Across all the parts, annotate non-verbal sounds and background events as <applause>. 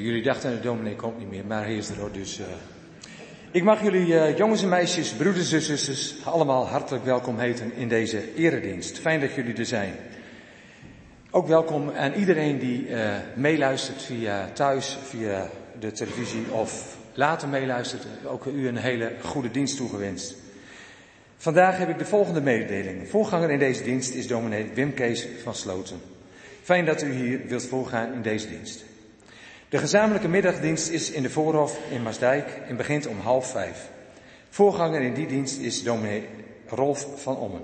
Jullie dachten, de dominee komt niet meer, maar hij is er hoor, dus... Uh... Ik mag jullie uh, jongens en meisjes, broeders en zusters, allemaal hartelijk welkom heten in deze eredienst. Fijn dat jullie er zijn. Ook welkom aan iedereen die uh, meeluistert via thuis, via de televisie of later meeluistert. Ook u een hele goede dienst toegewenst. Vandaag heb ik de volgende mededeling. Voorganger in deze dienst is dominee Wim Kees van Sloten. Fijn dat u hier wilt voorgaan in deze dienst. De gezamenlijke middagdienst is in de Voorhof in Maasdijk en begint om half vijf. Voorganger in die dienst is dominee Rolf van Ommen.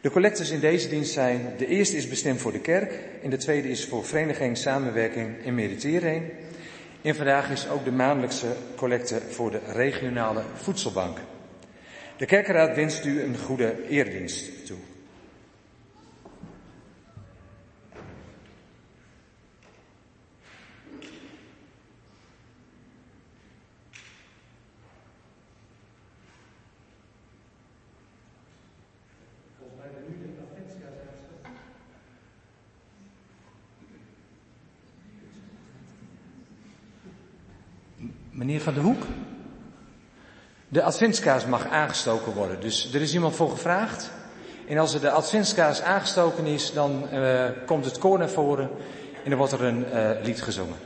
De collectors in deze dienst zijn, de eerste is bestemd voor de kerk en de tweede is voor Vereniging Samenwerking in Mediterrane. En vandaag is ook de maandelijkse collecte voor de regionale voedselbank. De kerkenraad wenst u een goede eerdienst toe. Meneer Van der Hoek? De adventskaars mag aangestoken worden. Dus er is iemand voor gevraagd. En als er de adventskaars aangestoken is, dan uh, komt het koor naar voren en dan wordt er een uh, lied gezongen.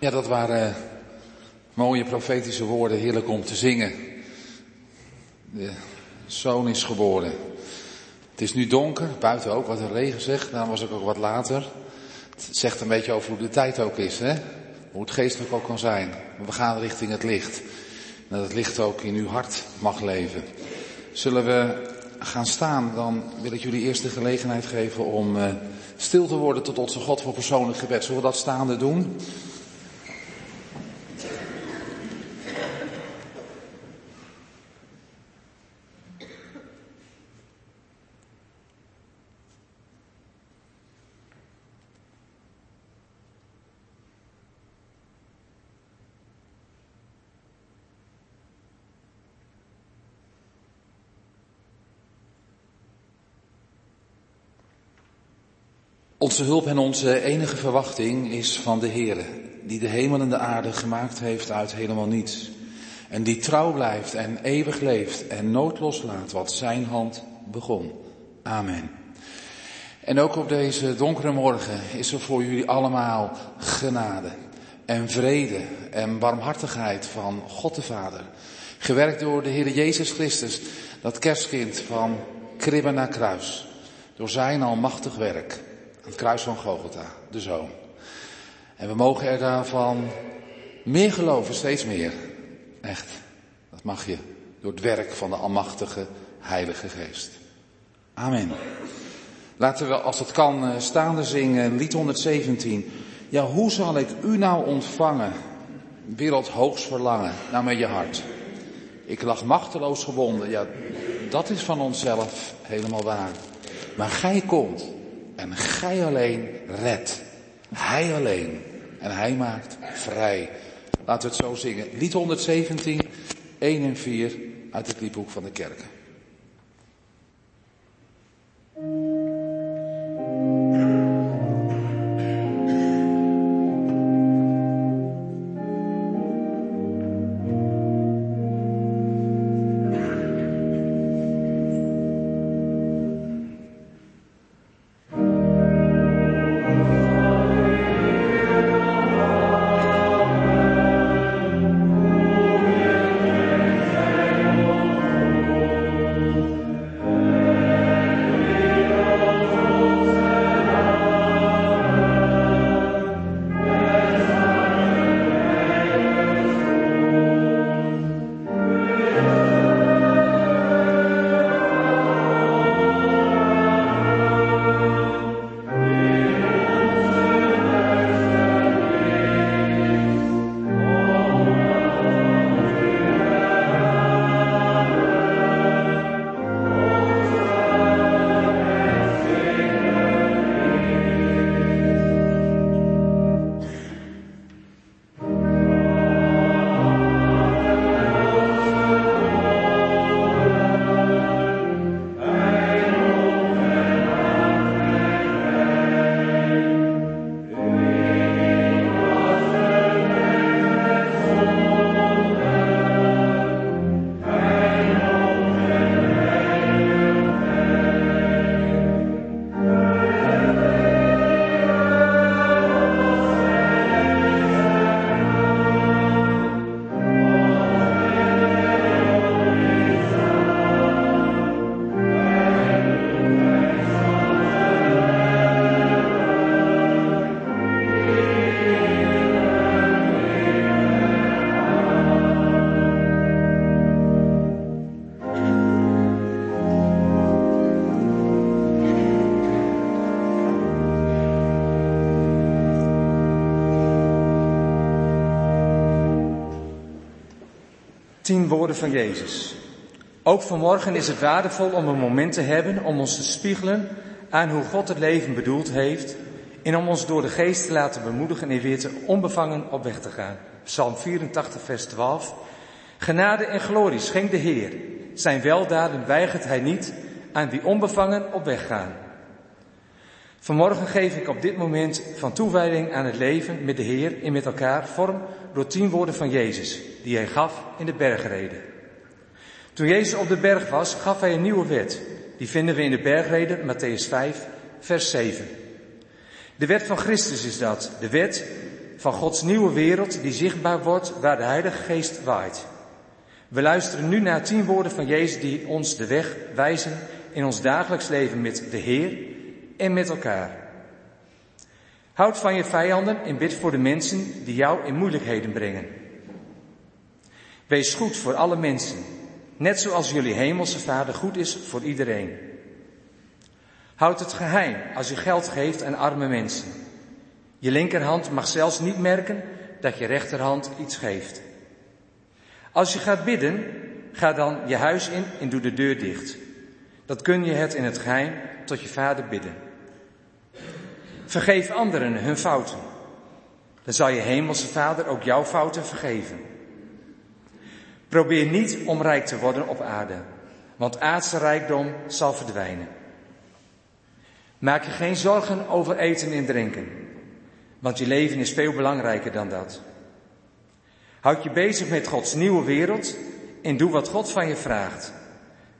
Ja, dat waren mooie profetische woorden, heerlijk om te zingen. De zoon is geboren. Het is nu donker, buiten ook, wat de regen zegt, daarom was ik ook wat later. Het zegt een beetje over hoe de tijd ook is, hè? Hoe het geestelijk ook kan zijn. We gaan richting het licht. En dat het licht ook in uw hart mag leven. Zullen we gaan staan, dan wil ik jullie eerst de gelegenheid geven om uh, stil te worden tot onze God voor persoonlijk gebed. Zullen we dat staande doen? Onze hulp en onze enige verwachting is van de Heere, die de hemel en de aarde gemaakt heeft uit helemaal niets. En die trouw blijft en eeuwig leeft en nooit loslaat wat zijn hand begon. Amen. En ook op deze donkere morgen is er voor jullie allemaal genade en vrede en barmhartigheid van God de Vader. Gewerkt door de Heer Jezus Christus, dat kerstkind van kribben naar kruis. Door zijn almachtig werk het kruis van Gogota, de Zoon. En we mogen er daarvan meer geloven, steeds meer. Echt, dat mag je door het werk van de Almachtige Heilige Geest. Amen. Laten we, als het kan, eh, staande zingen, lied 117. Ja, hoe zal ik u nou ontvangen? Wereldhoogst verlangen, nou met je hart. Ik lag machteloos gewonden, ja, dat is van onszelf helemaal waar. Maar gij komt en gij alleen redt. Hij alleen. En hij maakt vrij. Laten we het zo zingen. Lied 117, 1 en 4 uit het liedboek van de kerken. Van Jezus. Ook vanmorgen is het waardevol om een moment te hebben om ons te spiegelen aan hoe God het leven bedoeld heeft en om ons door de geest te laten bemoedigen en weer te onbevangen op weg te gaan. Psalm 84, vers 12. Genade en glorie schenkt de Heer. Zijn weldaden weigert hij niet aan wie onbevangen op weg gaan. Vanmorgen geef ik op dit moment van toewijding aan het leven met de Heer en met elkaar vorm door tien woorden van Jezus, die hij gaf in de bergreden. Toen Jezus op de berg was, gaf hij een nieuwe wet. Die vinden we in de bergreden, Matthäus 5, vers 7. De wet van Christus is dat. De wet van Gods nieuwe wereld die zichtbaar wordt waar de Heilige Geest waait. We luisteren nu naar tien woorden van Jezus die ons de weg wijzen in ons dagelijks leven met de Heer en met elkaar. Houd van je vijanden en bid voor de mensen die jou in moeilijkheden brengen. Wees goed voor alle mensen, net zoals jullie hemelse Vader goed is voor iedereen. Houd het geheim als u geld geeft aan arme mensen. Je linkerhand mag zelfs niet merken dat je rechterhand iets geeft. Als je gaat bidden, ga dan je huis in en doe de deur dicht. Dat kun je het in het geheim tot je vader bidden. Vergeef anderen hun fouten. Dan zal je hemelse vader ook jouw fouten vergeven. Probeer niet om rijk te worden op aarde, want aardse rijkdom zal verdwijnen. Maak je geen zorgen over eten en drinken, want je leven is veel belangrijker dan dat. Houd je bezig met Gods nieuwe wereld en doe wat God van je vraagt.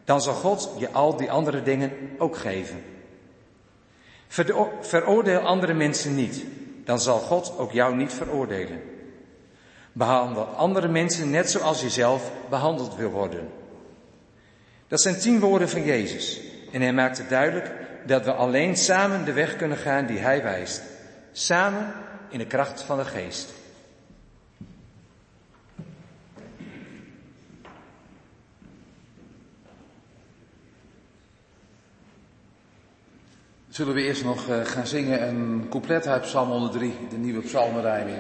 Dan zal God je al die andere dingen ook geven. Veroordeel andere mensen niet, dan zal God ook jou niet veroordelen. Behandel andere mensen net zoals je zelf behandeld wil worden. Dat zijn tien woorden van Jezus. En hij maakt het duidelijk dat we alleen samen de weg kunnen gaan die hij wijst. Samen in de kracht van de geest. Zullen we eerst nog eh, gaan zingen een couplet uit Psalm 103, de nieuwe psalmenrijming.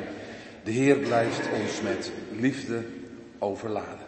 De Heer blijft ons met liefde overladen.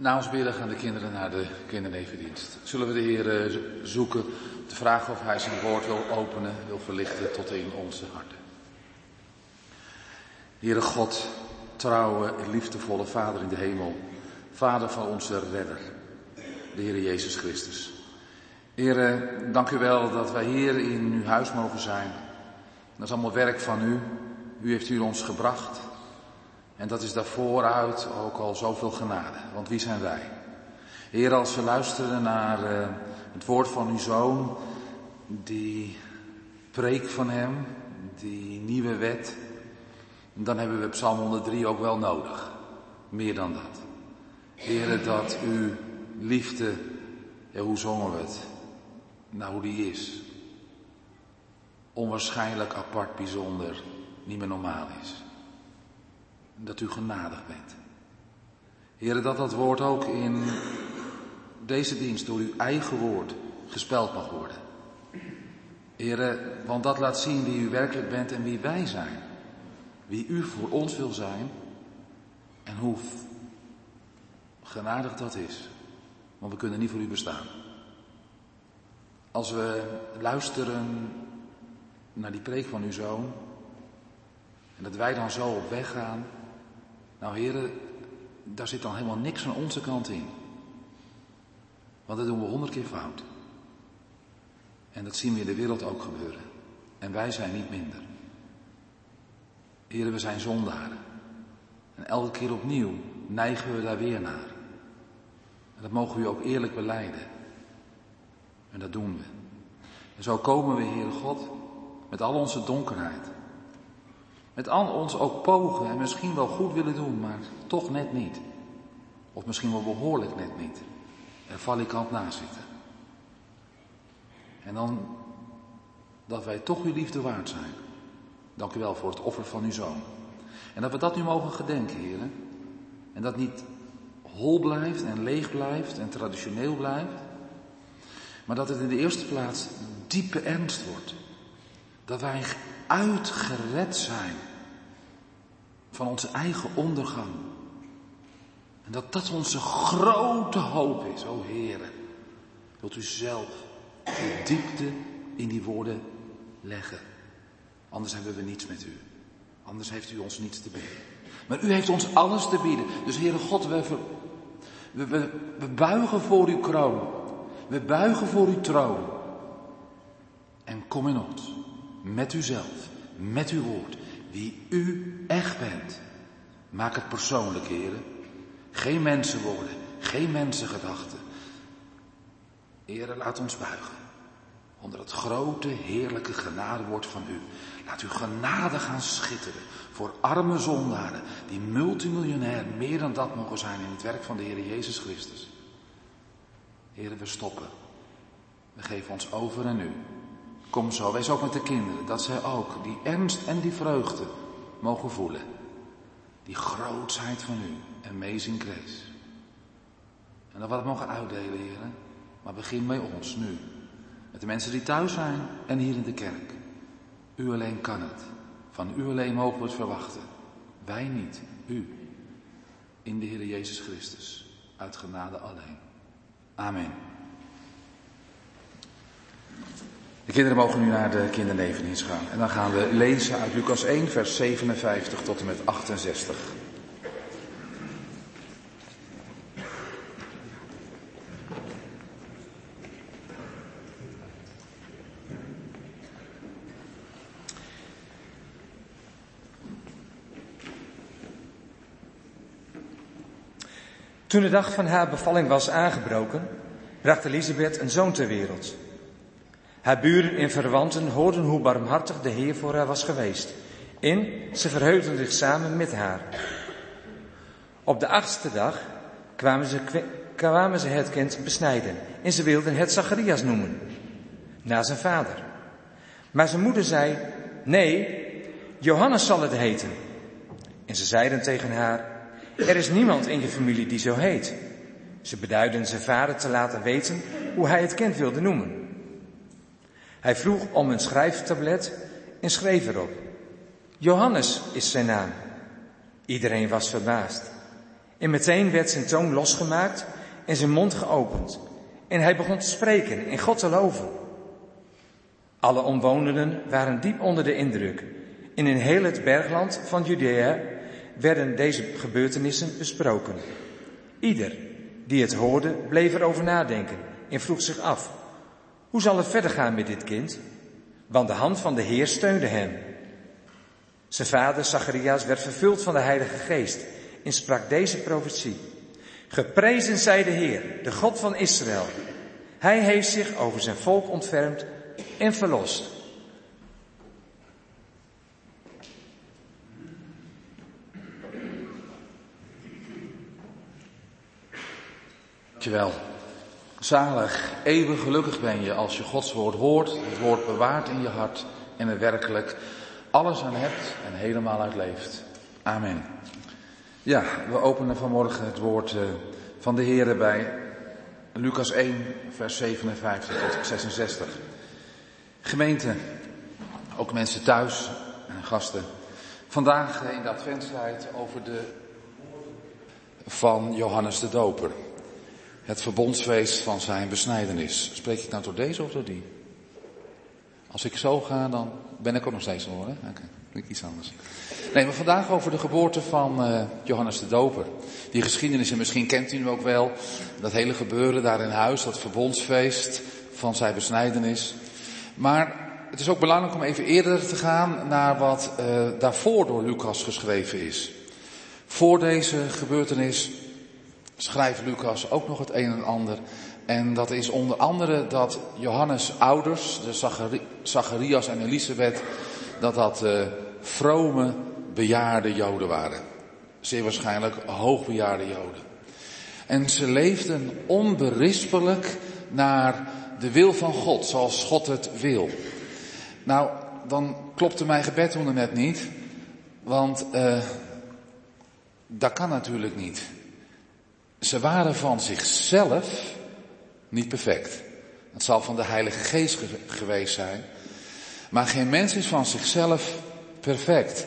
Na ons bidden gaan de kinderen naar de kindernevendienst. Zullen we de Heer eh, zoeken te vragen of Hij zijn woord wil openen, wil verlichten tot in onze harten. Heere God, trouwe en liefdevolle Vader in de hemel, Vader van onze redder, de Heer Jezus Christus. Heere, dank u wel dat wij hier in uw huis mogen zijn. Dat is allemaal werk van u. U heeft u ons gebracht. En dat is daarvooruit ook al zoveel genade. Want wie zijn wij? Heer, als we luisteren naar uh, het woord van uw zoon, die preek van hem, die nieuwe wet, dan hebben we Psalm 103 ook wel nodig. Meer dan dat. Heer, dat uw liefde, ja, hoe zongen we het? Nou, hoe die is. Onwaarschijnlijk apart, bijzonder, niet meer normaal is dat u genadig bent. Heren, dat dat woord ook in deze dienst door uw eigen woord gespeld mag worden. Heren, want dat laat zien wie u werkelijk bent en wie wij zijn. Wie u voor ons wil zijn en hoe Genadig dat is. Want we kunnen niet voor u bestaan. Als we luisteren naar die preek van uw zoon. En dat wij dan zo op weg gaan. Nou heren, daar zit dan helemaal niks van onze kant in. Want dat doen we honderd keer fout. En dat zien we in de wereld ook gebeuren. En wij zijn niet minder. Heren, we zijn zondaren. En elke keer opnieuw neigen we daar weer naar. En dat mogen we u ook eerlijk beleiden. En dat doen we. En zo komen we, Heere God, met al onze donkerheid. Met al ons ook pogen en misschien wel goed willen doen, maar toch net niet. Of misschien wel behoorlijk net niet. Er valikant na zitten. En dan dat wij toch uw liefde waard zijn. Dank u wel voor het offer van uw zoon. En dat we dat nu mogen gedenken, heren. En dat niet hol blijft en leeg blijft en traditioneel blijft. Maar dat het in de eerste plaats diepe ernst wordt. Dat wij uitgered zijn van onze eigen ondergang. En dat dat onze grote hoop is, o Heere. Wilt u zelf de diepte in die woorden leggen. Anders hebben we niets met u. Anders heeft u ons niets te bieden. Maar u heeft ons alles te bieden. Dus Heere God, we, we, we, we buigen voor uw kroon. We buigen voor uw troon. En kom in ons. Met uzelf. Met uw woord. Wie u echt bent. Maak het persoonlijk, heren. Geen mensenwoorden. Geen mensengedachten. Heren, laat ons buigen. Onder het grote, heerlijke genadewoord van u. Laat uw genade gaan schitteren voor arme zondaren die multimiljonair meer dan dat mogen zijn in het werk van de Heer Jezus Christus. Heren, we stoppen. We geven ons over aan u. Kom zo, wees ook met de kinderen, dat zij ook die ernst en die vreugde mogen voelen. Die grootheid van u, amazing grace. En dat we mogen uitdelen, heren. Maar begin bij ons nu. Met de mensen die thuis zijn en hier in de kerk. U alleen kan het. Van u alleen mogen we het verwachten. Wij niet, u. In de Heer Jezus Christus. Uit genade alleen. Amen. De kinderen mogen nu naar de kindernevendienst gaan. En dan gaan we lezen uit Lucas 1, vers 57 tot en met 68. Toen de dag van haar bevalling was aangebroken, bracht Elisabeth een zoon ter wereld. Haar buren en verwanten hoorden hoe barmhartig de Heer voor haar was geweest. En ze verheugden zich samen met haar. Op de achtste dag kwamen ze, kwamen ze het kind besnijden en ze wilden het Zacharias noemen, na zijn vader. Maar zijn moeder zei, nee, Johannes zal het heten. En ze zeiden tegen haar, er is niemand in je familie die zo heet. Ze beduiden zijn vader te laten weten hoe hij het kind wilde noemen. Hij vroeg om een schrijftablet en schreef erop. Johannes is zijn naam. Iedereen was verbaasd. En meteen werd zijn toon losgemaakt en zijn mond geopend. En hij begon te spreken en God te loven. Alle omwonenden waren diep onder de indruk. En in heel het bergland van Judea werden deze gebeurtenissen besproken. Ieder die het hoorde bleef erover nadenken en vroeg zich af, hoe zal het verder gaan met dit kind? Want de hand van de Heer steunde hem. Zijn vader Zacharias werd vervuld van de Heilige Geest en sprak deze profetie. Geprezen zij de Heer, de God van Israël. Hij heeft zich over zijn volk ontfermd en verlost. Dankjewel. Zalig, eeuwig gelukkig ben je als je Gods woord hoort, het woord bewaart in je hart en er werkelijk alles aan hebt en helemaal uitleeft. Amen. Ja, we openen vanmorgen het woord eh, van de Heer bij Lucas 1, vers 57 tot 66. Gemeente, ook mensen thuis en gasten. Vandaag in de adventstijd over de van Johannes de Doper. Het verbondsfeest van zijn besnijdenis. Spreek ik nou door deze of door die? Als ik zo ga, dan ben ik ook nog steeds hoor. Oké, okay, iets anders. Nee, maar vandaag over de geboorte van uh, Johannes de Doper. Die geschiedenis, en misschien kent u hem ook wel. Dat hele gebeuren daar in huis, dat verbondsfeest van zijn besnijdenis. Maar het is ook belangrijk om even eerder te gaan naar wat uh, daarvoor door Lucas geschreven is. Voor deze gebeurtenis schrijft Lucas ook nog het een en ander. En dat is onder andere dat Johannes' ouders, de Zacharias en Elisabeth, dat dat uh, vrome, bejaarde Joden waren. Zeer waarschijnlijk hoogbejaarde Joden. En ze leefden onberispelijk naar de wil van God, zoals God het wil. Nou, dan klopte mijn gebed toen net niet, want uh, dat kan natuurlijk niet. Ze waren van zichzelf niet perfect. Het zal van de Heilige Geest geweest zijn. Maar geen mens is van zichzelf perfect.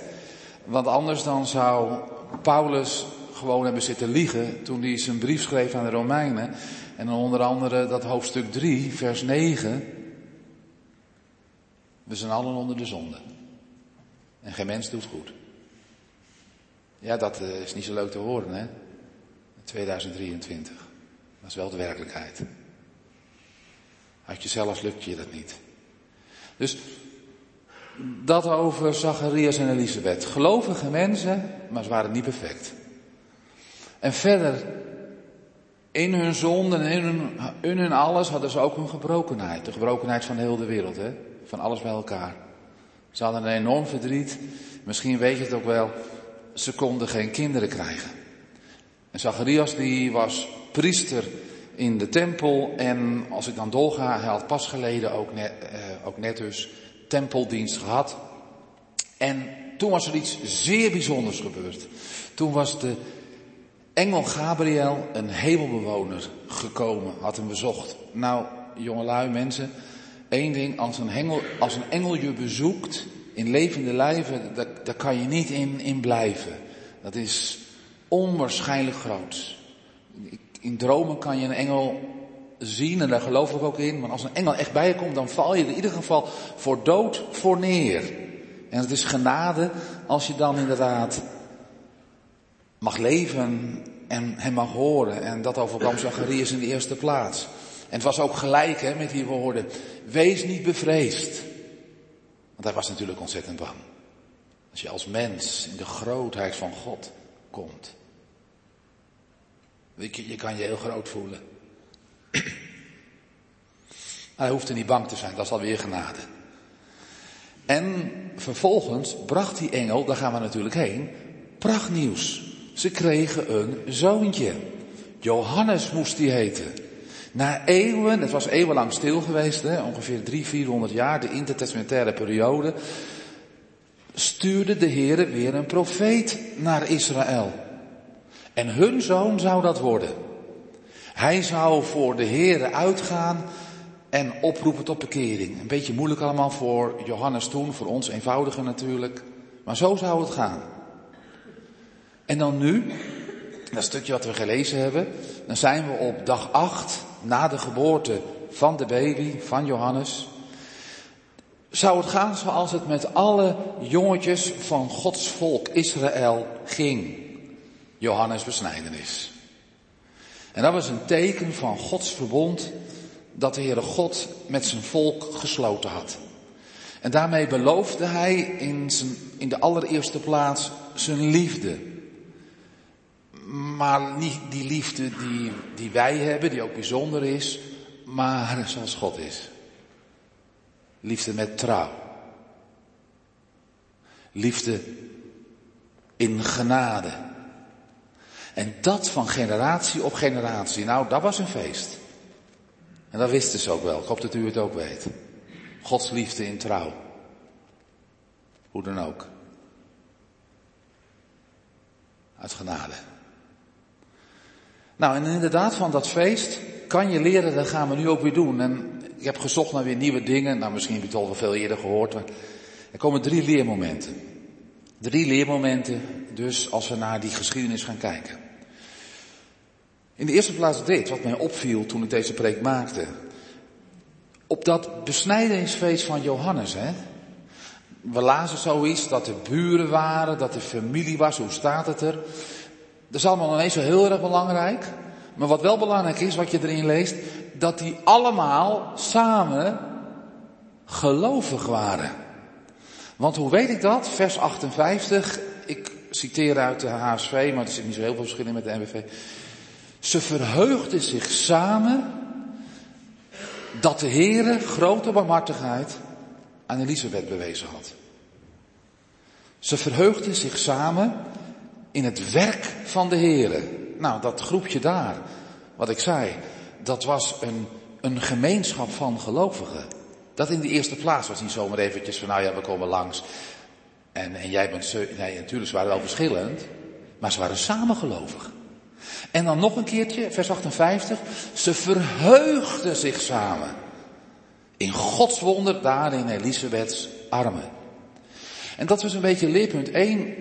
Want anders dan zou Paulus gewoon hebben zitten liegen toen hij zijn brief schreef aan de Romeinen. En dan onder andere dat hoofdstuk 3, vers 9. We zijn allen onder de zonde. En geen mens doet goed. Ja, dat eh, is niet zo leuk te horen, hè? 2023. Dat is wel de werkelijkheid. Uit jezelf lukt je dat niet. Dus dat over Zacharias en Elisabeth. Gelovige mensen, maar ze waren niet perfect. En verder, in hun zonde en in hun, hun alles hadden ze ook een gebrokenheid. De gebrokenheid van heel de wereld, hè? van alles bij elkaar. Ze hadden een enorm verdriet. Misschien weet je het ook wel. Ze konden geen kinderen krijgen. En Zacharias die was priester in de tempel. En als ik dan doorga, hij had pas geleden ook net, eh, ook net dus tempeldienst gehad. En toen was er iets zeer bijzonders gebeurd. Toen was de engel Gabriel, een hemelbewoner, gekomen, had hem bezocht. Nou, jongelui mensen, één ding, als een, engel, als een engel je bezoekt in levende lijven, daar, daar kan je niet in, in blijven. Dat is onwaarschijnlijk groot. In dromen kan je een engel zien en daar geloof ik ook in. Maar als een engel echt bij je komt, dan val je in ieder geval voor dood voor neer. En het is genade als je dan inderdaad mag leven en hem mag horen. En dat overkwam Zacharias in de eerste plaats. En het was ook gelijk hè, met die woorden. Wees niet bevreesd. Want hij was natuurlijk ontzettend bang. Als je als mens in de grootheid van God komt. Je, je kan je heel groot voelen. <clears throat> Hij hoeft er niet bang te zijn, dat is alweer genade. En vervolgens bracht die engel, daar gaan we natuurlijk heen, prachtnieuws. Ze kregen een zoontje. Johannes moest die heten. Na eeuwen, het was eeuwenlang stil geweest, hè, ongeveer drie, vierhonderd jaar, de intertestamentaire periode, stuurde de Heer weer een profeet naar Israël. En hun zoon zou dat worden. Hij zou voor de Heer uitgaan en oproepen tot bekering. Een beetje moeilijk allemaal voor Johannes toen, voor ons eenvoudiger natuurlijk. Maar zo zou het gaan. En dan nu, dat stukje wat we gelezen hebben, dan zijn we op dag 8 na de geboorte van de baby, van Johannes. Zou het gaan zoals het met alle jongetjes van Gods volk Israël ging. Johannes besnijdenis. En dat was een teken van Gods verbond dat de Heere God met zijn volk gesloten had. En daarmee beloofde hij in, zijn, in de allereerste plaats zijn liefde. Maar niet die liefde die, die wij hebben, die ook bijzonder is, maar zoals God is. Liefde met trouw. Liefde in genade. En dat van generatie op generatie. Nou, dat was een feest. En dat wisten ze ook wel. Ik hoop dat u het ook weet. Gods liefde in trouw. Hoe dan ook. Uit genade. Nou, en inderdaad, van dat feest kan je leren, dat gaan we nu ook weer doen. En ik heb gezocht naar weer nieuwe dingen. Nou, misschien heb je het al wel veel eerder gehoord. Er komen drie leermomenten. Drie leermomenten, dus als we naar die geschiedenis gaan kijken. In de eerste plaats dit, wat mij opviel toen ik deze preek maakte. Op dat besnijdenisfeest van Johannes, hè. We lazen zoiets dat er buren waren, dat er familie was, hoe staat het er? Dat is allemaal nog eens zo heel erg belangrijk. Maar wat wel belangrijk is, wat je erin leest, dat die allemaal samen gelovig waren. Want hoe weet ik dat? Vers 58, ik citeer uit de HSV, maar er zit niet zo heel veel verschil in met de NWV. Ze verheugden zich samen dat de Heere grote barmhartigheid aan Elisabeth bewezen had. Ze verheugden zich samen in het werk van de Heere. Nou, dat groepje daar, wat ik zei, dat was een, een gemeenschap van gelovigen. Dat in de eerste plaats was niet zomaar eventjes van, nou ja, we komen langs. En, en jij bent, nee, natuurlijk, ze waren wel verschillend, maar ze waren samen gelovig. En dan nog een keertje, vers 58, ze verheugden zich samen. In Gods wonder daar in Elisabeths armen. En dat was een beetje leerpunt 1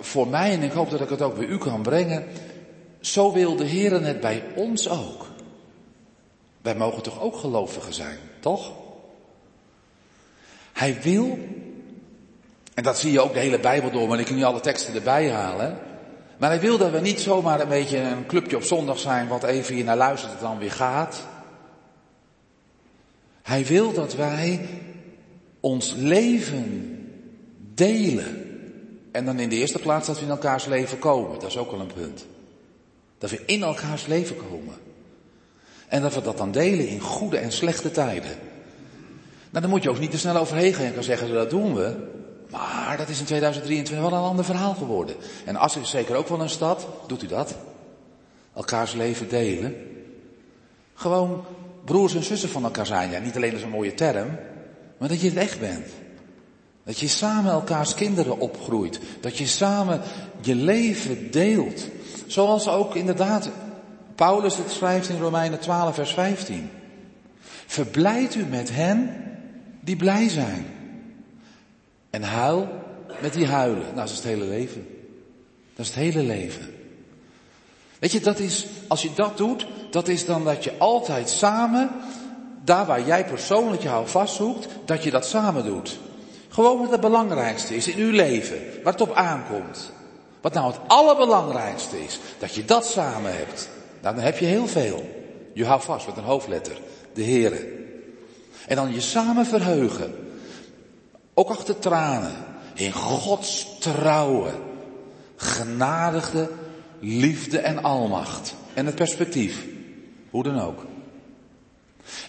voor mij en ik hoop dat ik het ook bij u kan brengen. Zo wil de Heer het bij ons ook. Wij mogen toch ook gelovigen zijn, toch? Hij wil, en dat zie je ook de hele Bijbel door, maar ik kan niet alle teksten erbij halen. Maar hij wil dat we niet zomaar een beetje een clubje op zondag zijn wat even hier naar luistert en dan weer gaat. Hij wil dat wij ons leven delen. En dan in de eerste plaats dat we in elkaars leven komen. Dat is ook wel een punt. Dat we in elkaars leven komen. En dat we dat dan delen in goede en slechte tijden. Nou, dan moet je ook niet te snel overheen gaan en zeggen, dat doen we. Maar dat is in 2023 wel een ander verhaal geworden. En Assen is zeker ook wel een stad. Doet u dat? Elkaars leven delen. Gewoon broers en zussen van elkaar zijn. Ja, niet alleen als een mooie term, maar dat je het echt bent. Dat je samen elkaars kinderen opgroeit. Dat je samen je leven deelt. Zoals ook inderdaad Paulus het schrijft in Romeinen 12 vers 15. Verblijd u met hen die blij zijn. En huil met die huilen. Nou, dat is het hele leven. Dat is het hele leven. Weet je, dat is, als je dat doet, dat is dan dat je altijd samen, daar waar jij persoonlijk je hou vastzoekt, dat je dat samen doet. Gewoon wat het belangrijkste is in uw leven, waar het op aankomt. Wat nou het allerbelangrijkste is, dat je dat samen hebt. Nou, dan heb je heel veel. Je houdt vast met een hoofdletter, de Heere. En dan je samen verheugen. Ook achter tranen. In Gods trouwe, genadigde liefde en almacht. En het perspectief. Hoe dan ook.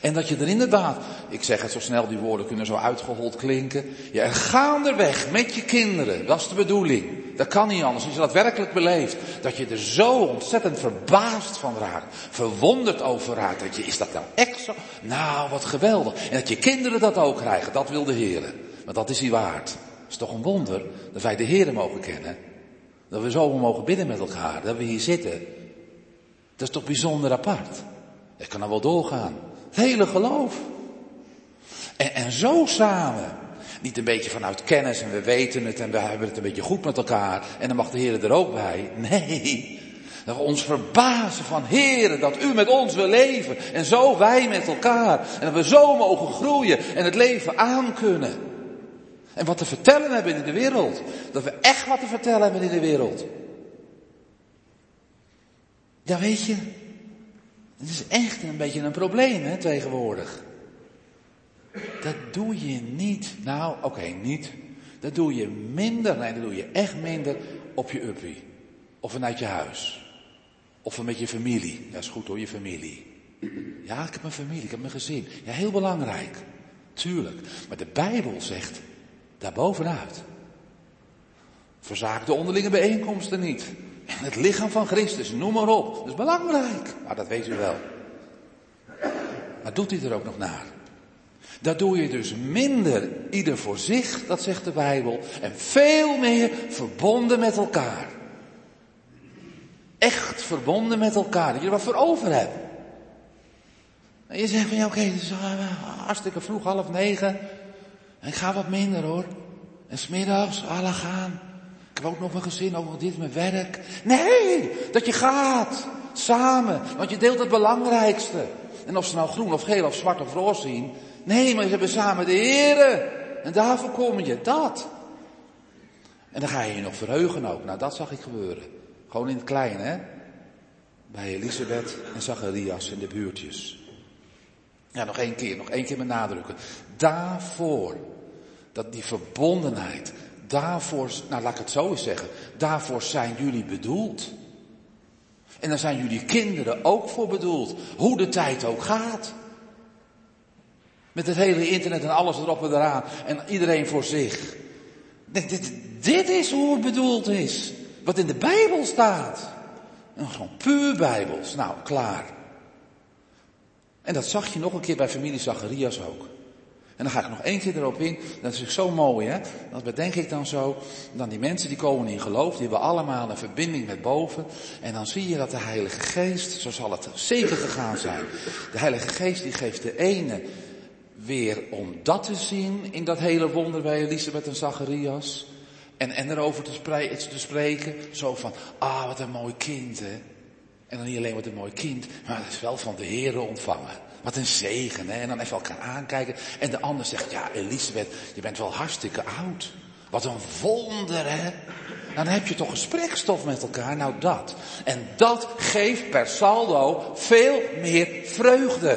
En dat je er inderdaad, ik zeg het zo snel, die woorden kunnen zo uitgehold klinken. Je er gaanderweg met je kinderen, dat is de bedoeling. Dat kan niet anders, als je dat werkelijk beleeft. Dat je er zo ontzettend verbaasd van raakt, verwonderd over raakt. Dat je, is dat nou echt zo? Nou, wat geweldig. En dat je kinderen dat ook krijgen, dat wil de Heer. Maar dat is hij waard. Het is toch een wonder dat wij de Heer mogen kennen. Dat we zo mogen bidden met elkaar, dat we hier zitten. Dat is toch bijzonder apart. Ik kan er wel doorgaan. Het hele geloof. En, en zo samen. Niet een beetje vanuit kennis en we weten het en we hebben het een beetje goed met elkaar. En dan mag de Heer er ook bij. Nee. Dat we ons verbazen van Heeren dat u met ons wil leven. En zo wij met elkaar. En dat we zo mogen groeien en het leven aankunnen. En wat te vertellen hebben in de wereld. Dat we echt wat te vertellen hebben in de wereld. Ja, weet je, het is echt een beetje een probleem hè, tegenwoordig. Dat doe je niet. Nou, oké, niet. Dat doe je minder, nee, dat doe je echt minder op je uppie. Of vanuit je huis. Of met je familie. Dat is goed hoor, je familie. Ja, ik heb mijn familie, ik heb mijn gezin. Ja, heel belangrijk. Tuurlijk. Maar de Bijbel zegt daarbovenuit. Verzaak de onderlinge bijeenkomsten niet. Het lichaam van Christus, noem maar op. Dat is belangrijk. Maar dat weet u wel. Maar doet hij er ook nog naar? Dat doe je dus minder ieder voor zich, dat zegt de Bijbel, en veel meer verbonden met elkaar. Echt verbonden met elkaar, dat je er wat voor over hebt. En je zegt van ja oké, het is hartstikke vroeg, half negen. En ik ga wat minder hoor. En smiddags, alle gaan. Ik heb ook nog mijn gezin, ook nog dit, mijn werk. Nee, dat je gaat. samen, want je deelt het belangrijkste. En of ze nou groen of geel of zwart of roze zien, nee, maar ze hebben samen de Here. En daarvoor kom je, dat. En dan ga je je nog verheugen ook. Nou, dat zag ik gebeuren. Gewoon in het klein, hè? Bij Elisabeth en Zacharias in de buurtjes. Ja, nog één keer, nog één keer benadrukken. Daarvoor, dat die verbondenheid, daarvoor, nou laat ik het zo eens zeggen, daarvoor zijn jullie bedoeld. En daar zijn jullie kinderen ook voor bedoeld, hoe de tijd ook gaat. Met het hele internet en alles erop en eraan en iedereen voor zich. Dit, dit, dit is hoe het bedoeld is, wat in de Bijbel staat. En gewoon puur Bijbels, nou klaar. En dat zag je nog een keer bij familie Zacharias ook. En dan ga ik nog één keer erop in. Dat is zo mooi, hè? Dat bedenk ik dan zo. Dan die mensen die komen in geloof, die hebben allemaal een verbinding met boven. En dan zie je dat de Heilige Geest, zo zal het zeker gegaan zijn. De Heilige Geest die geeft de ene weer om dat te zien in dat hele wonder bij Elisabeth en Zacharias. En, en erover te, te spreken. Zo van, ah, wat een mooi kind, hè? En dan niet alleen wat een mooi kind, maar het is wel van de Heere ontvangen. Wat een zegen, hè? En dan even elkaar aankijken. En de ander zegt, ja, Elisabeth, je bent wel hartstikke oud. Wat een wonder, hè? Dan heb je toch gesprekstof met elkaar. Nou, dat. En dat geeft per saldo veel meer vreugde.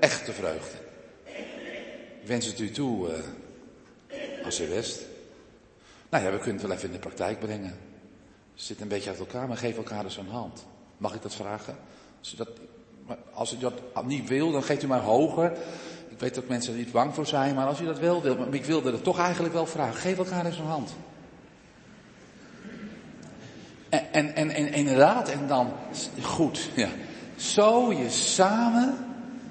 Echte vreugde. Ik wens het u toe, uh, als u west. Nou ja, we kunnen het wel even in de praktijk brengen. Zitten een beetje uit elkaar, maar geef elkaar dus een hand. Mag ik dat vragen? Als dat, als u dat niet wil, dan geeft u maar hoger. Ik weet dat mensen er niet bang voor zijn, maar als u dat wel wil, maar ik wilde het toch eigenlijk wel vragen. Geef elkaar eens een hand. En, en, en, en inderdaad, en dan, goed, ja. Zo je samen,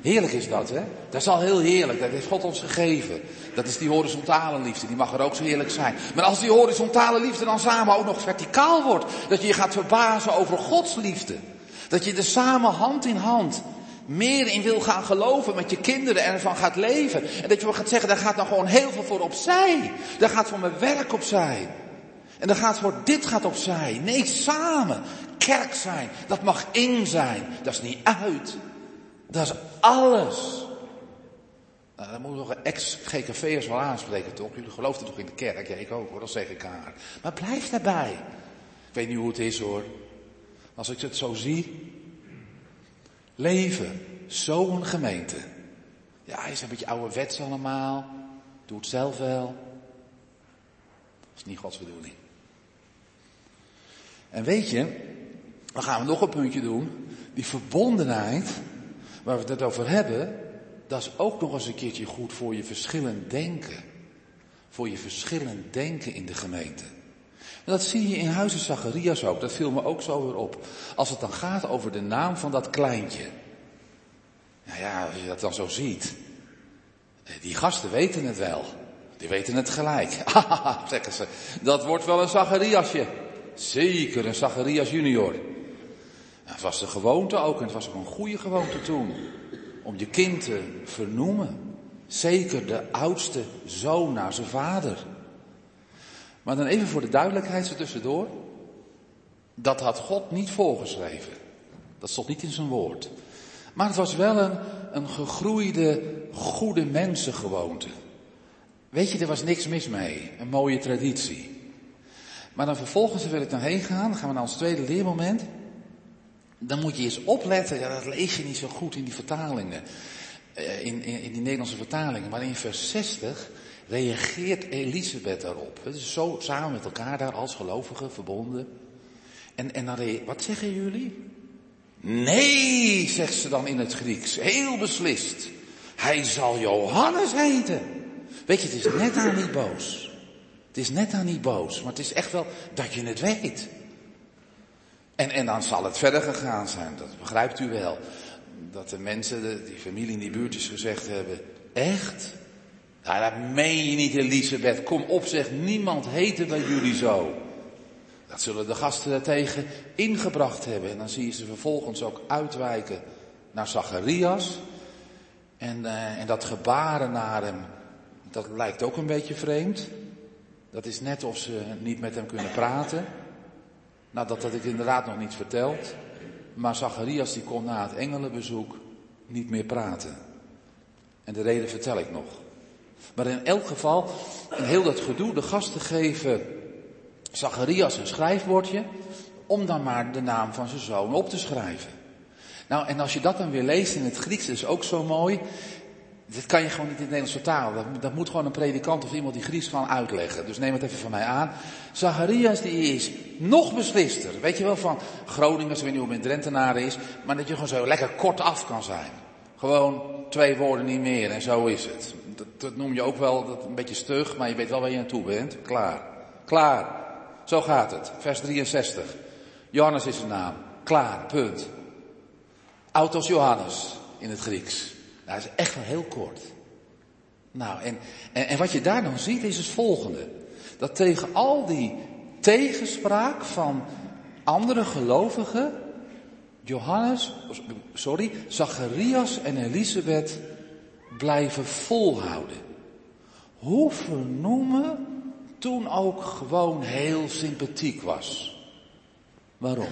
heerlijk is dat, hè? Dat is al heel heerlijk, dat heeft God ons gegeven. Dat is die horizontale liefde, die mag er ook zo heerlijk zijn. Maar als die horizontale liefde dan samen ook nog verticaal wordt, dat je je gaat verbazen over Gods liefde. Dat je er samen hand in hand meer in wil gaan geloven met je kinderen en ervan gaat leven. En dat je gaat zeggen, daar gaat dan gewoon heel veel voor opzij. Daar gaat voor mijn werk opzij. En dan gaat voor dit gaat opzij. Nee, samen. Kerk zijn. Dat mag in zijn. Dat is niet uit. Dat is alles. Nou, dan moeten we nog ex-GKV'ers wel aanspreken, toch? Jullie geloofden toch in de kerk? Ja, ik ook hoor, dat zeg ik haar. Maar blijf daarbij. Ik weet niet hoe het is hoor. Als ik het zo zie. Leven, zo'n gemeente. Ja, is een beetje ouderwets allemaal. Doe het zelf wel. Dat is niet Gods bedoeling. En weet je, dan gaan we nog een puntje doen. Die verbondenheid, waar we het over hebben, dat is ook nog eens een keertje goed voor je verschillend denken. Voor je verschillend denken in de gemeente. En dat zie je in Huizen Zacharias ook, dat viel me ook zo weer op. Als het dan gaat over de naam van dat kleintje. Nou ja, als je dat dan zo ziet. Eh, die gasten weten het wel. Die weten het gelijk. <laughs> zeggen ze. Dat wordt wel een Zachariasje. Zeker een Zacharias junior. Het was de gewoonte ook en het was ook een goede gewoonte toen om je kind te vernoemen. Zeker de oudste zoon naar zijn vader. Maar dan even voor de duidelijkheid tussendoor. Dat had God niet voorgeschreven. Dat stond niet in zijn woord. Maar het was wel een, een gegroeide, goede mensengewoonte. Weet je, er was niks mis mee. Een mooie traditie. Maar dan vervolgens wil ik dan heen gaan. Dan gaan we naar ons tweede leermoment dan moet je eens opletten, ja, dat lees je niet zo goed in die vertalingen, eh, in, in die Nederlandse vertalingen, maar in vers 60 reageert Elisabeth daarop. Is zo samen met elkaar daar als gelovigen verbonden. En, en dan, wat zeggen jullie? Nee, zegt ze dan in het Grieks, heel beslist. Hij zal Johannes heten. Weet je, het is net aan niet boos. Het is net aan niet boos, maar het is echt wel dat je het weet. En, en dan zal het verder gegaan zijn, dat begrijpt u wel. Dat de mensen, die familie in die buurtjes gezegd hebben, echt? Dat meen je niet Elisabeth, kom op zeg, niemand heette bij jullie zo. Dat zullen de gasten daartegen ingebracht hebben. En dan zie je ze vervolgens ook uitwijken naar Zacharias. En, uh, en dat gebaren naar hem, dat lijkt ook een beetje vreemd. Dat is net of ze niet met hem kunnen praten. Nou, dat had ik inderdaad nog niet verteld. Maar Zacharias die kon na het engelenbezoek niet meer praten. En de reden vertel ik nog. Maar in elk geval, in heel dat gedoe, de gasten geven Zacharias een schrijfbordje om dan maar de naam van zijn zoon op te schrijven. Nou, en als je dat dan weer leest in het Grieks, dat is ook zo mooi. Dit kan je gewoon niet in het Nederlandse taal. Dat, dat moet gewoon een predikant of iemand die Grieks gaan uitleggen. Dus neem het even van mij aan. Zacharias die is nog beslister. Weet je wel van Groningers, ik weet niet hoe het met Drentenaren is. Maar dat je gewoon zo lekker kort af kan zijn. Gewoon twee woorden niet meer en zo is het. Dat, noem je ook wel dat een beetje stug, maar je weet wel waar je naartoe bent. Klaar. Klaar. Zo gaat het. Vers 63. Johannes is zijn naam. Klaar. Punt. Autos Johannes in het Grieks. Nou, dat is echt wel heel kort. Nou, en, en, en wat je daar dan ziet is het volgende. Dat tegen al die tegenspraak van andere gelovigen, Johannes, sorry, Zacharias en Elisabeth blijven volhouden. Hoe vernoemen toen ook gewoon heel sympathiek was. Waarom?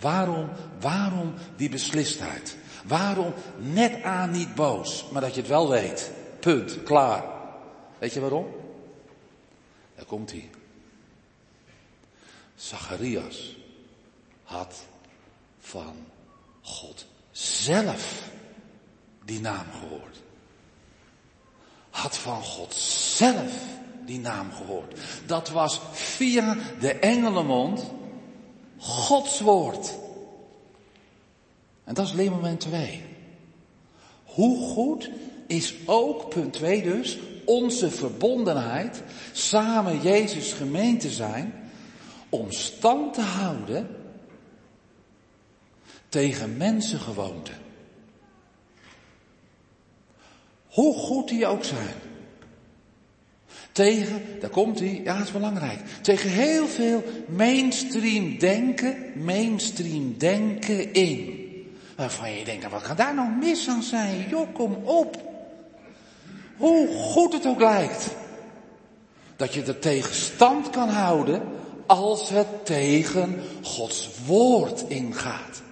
Waarom, waarom die beslistheid? Waarom net aan niet boos, maar dat je het wel weet? Punt, klaar. Weet je waarom? Daar komt hij. Zacharias had van God zelf die naam gehoord. Had van God zelf die naam gehoord. Dat was via de engelenmond Gods woord. En dat is leermoment 2. Hoe goed is ook, punt 2 dus, onze verbondenheid, samen Jezus gemeente zijn, om stand te houden tegen mensengewoonten. Hoe goed die ook zijn. Tegen, daar komt hij, ja, dat is belangrijk. Tegen heel veel mainstream denken, mainstream denken in. Waarvan je denkt, nou, wat kan daar nou mis aan zijn? Joh, kom op. Hoe goed het ook lijkt. Dat je er tegen stand kan houden als het tegen Gods woord ingaat.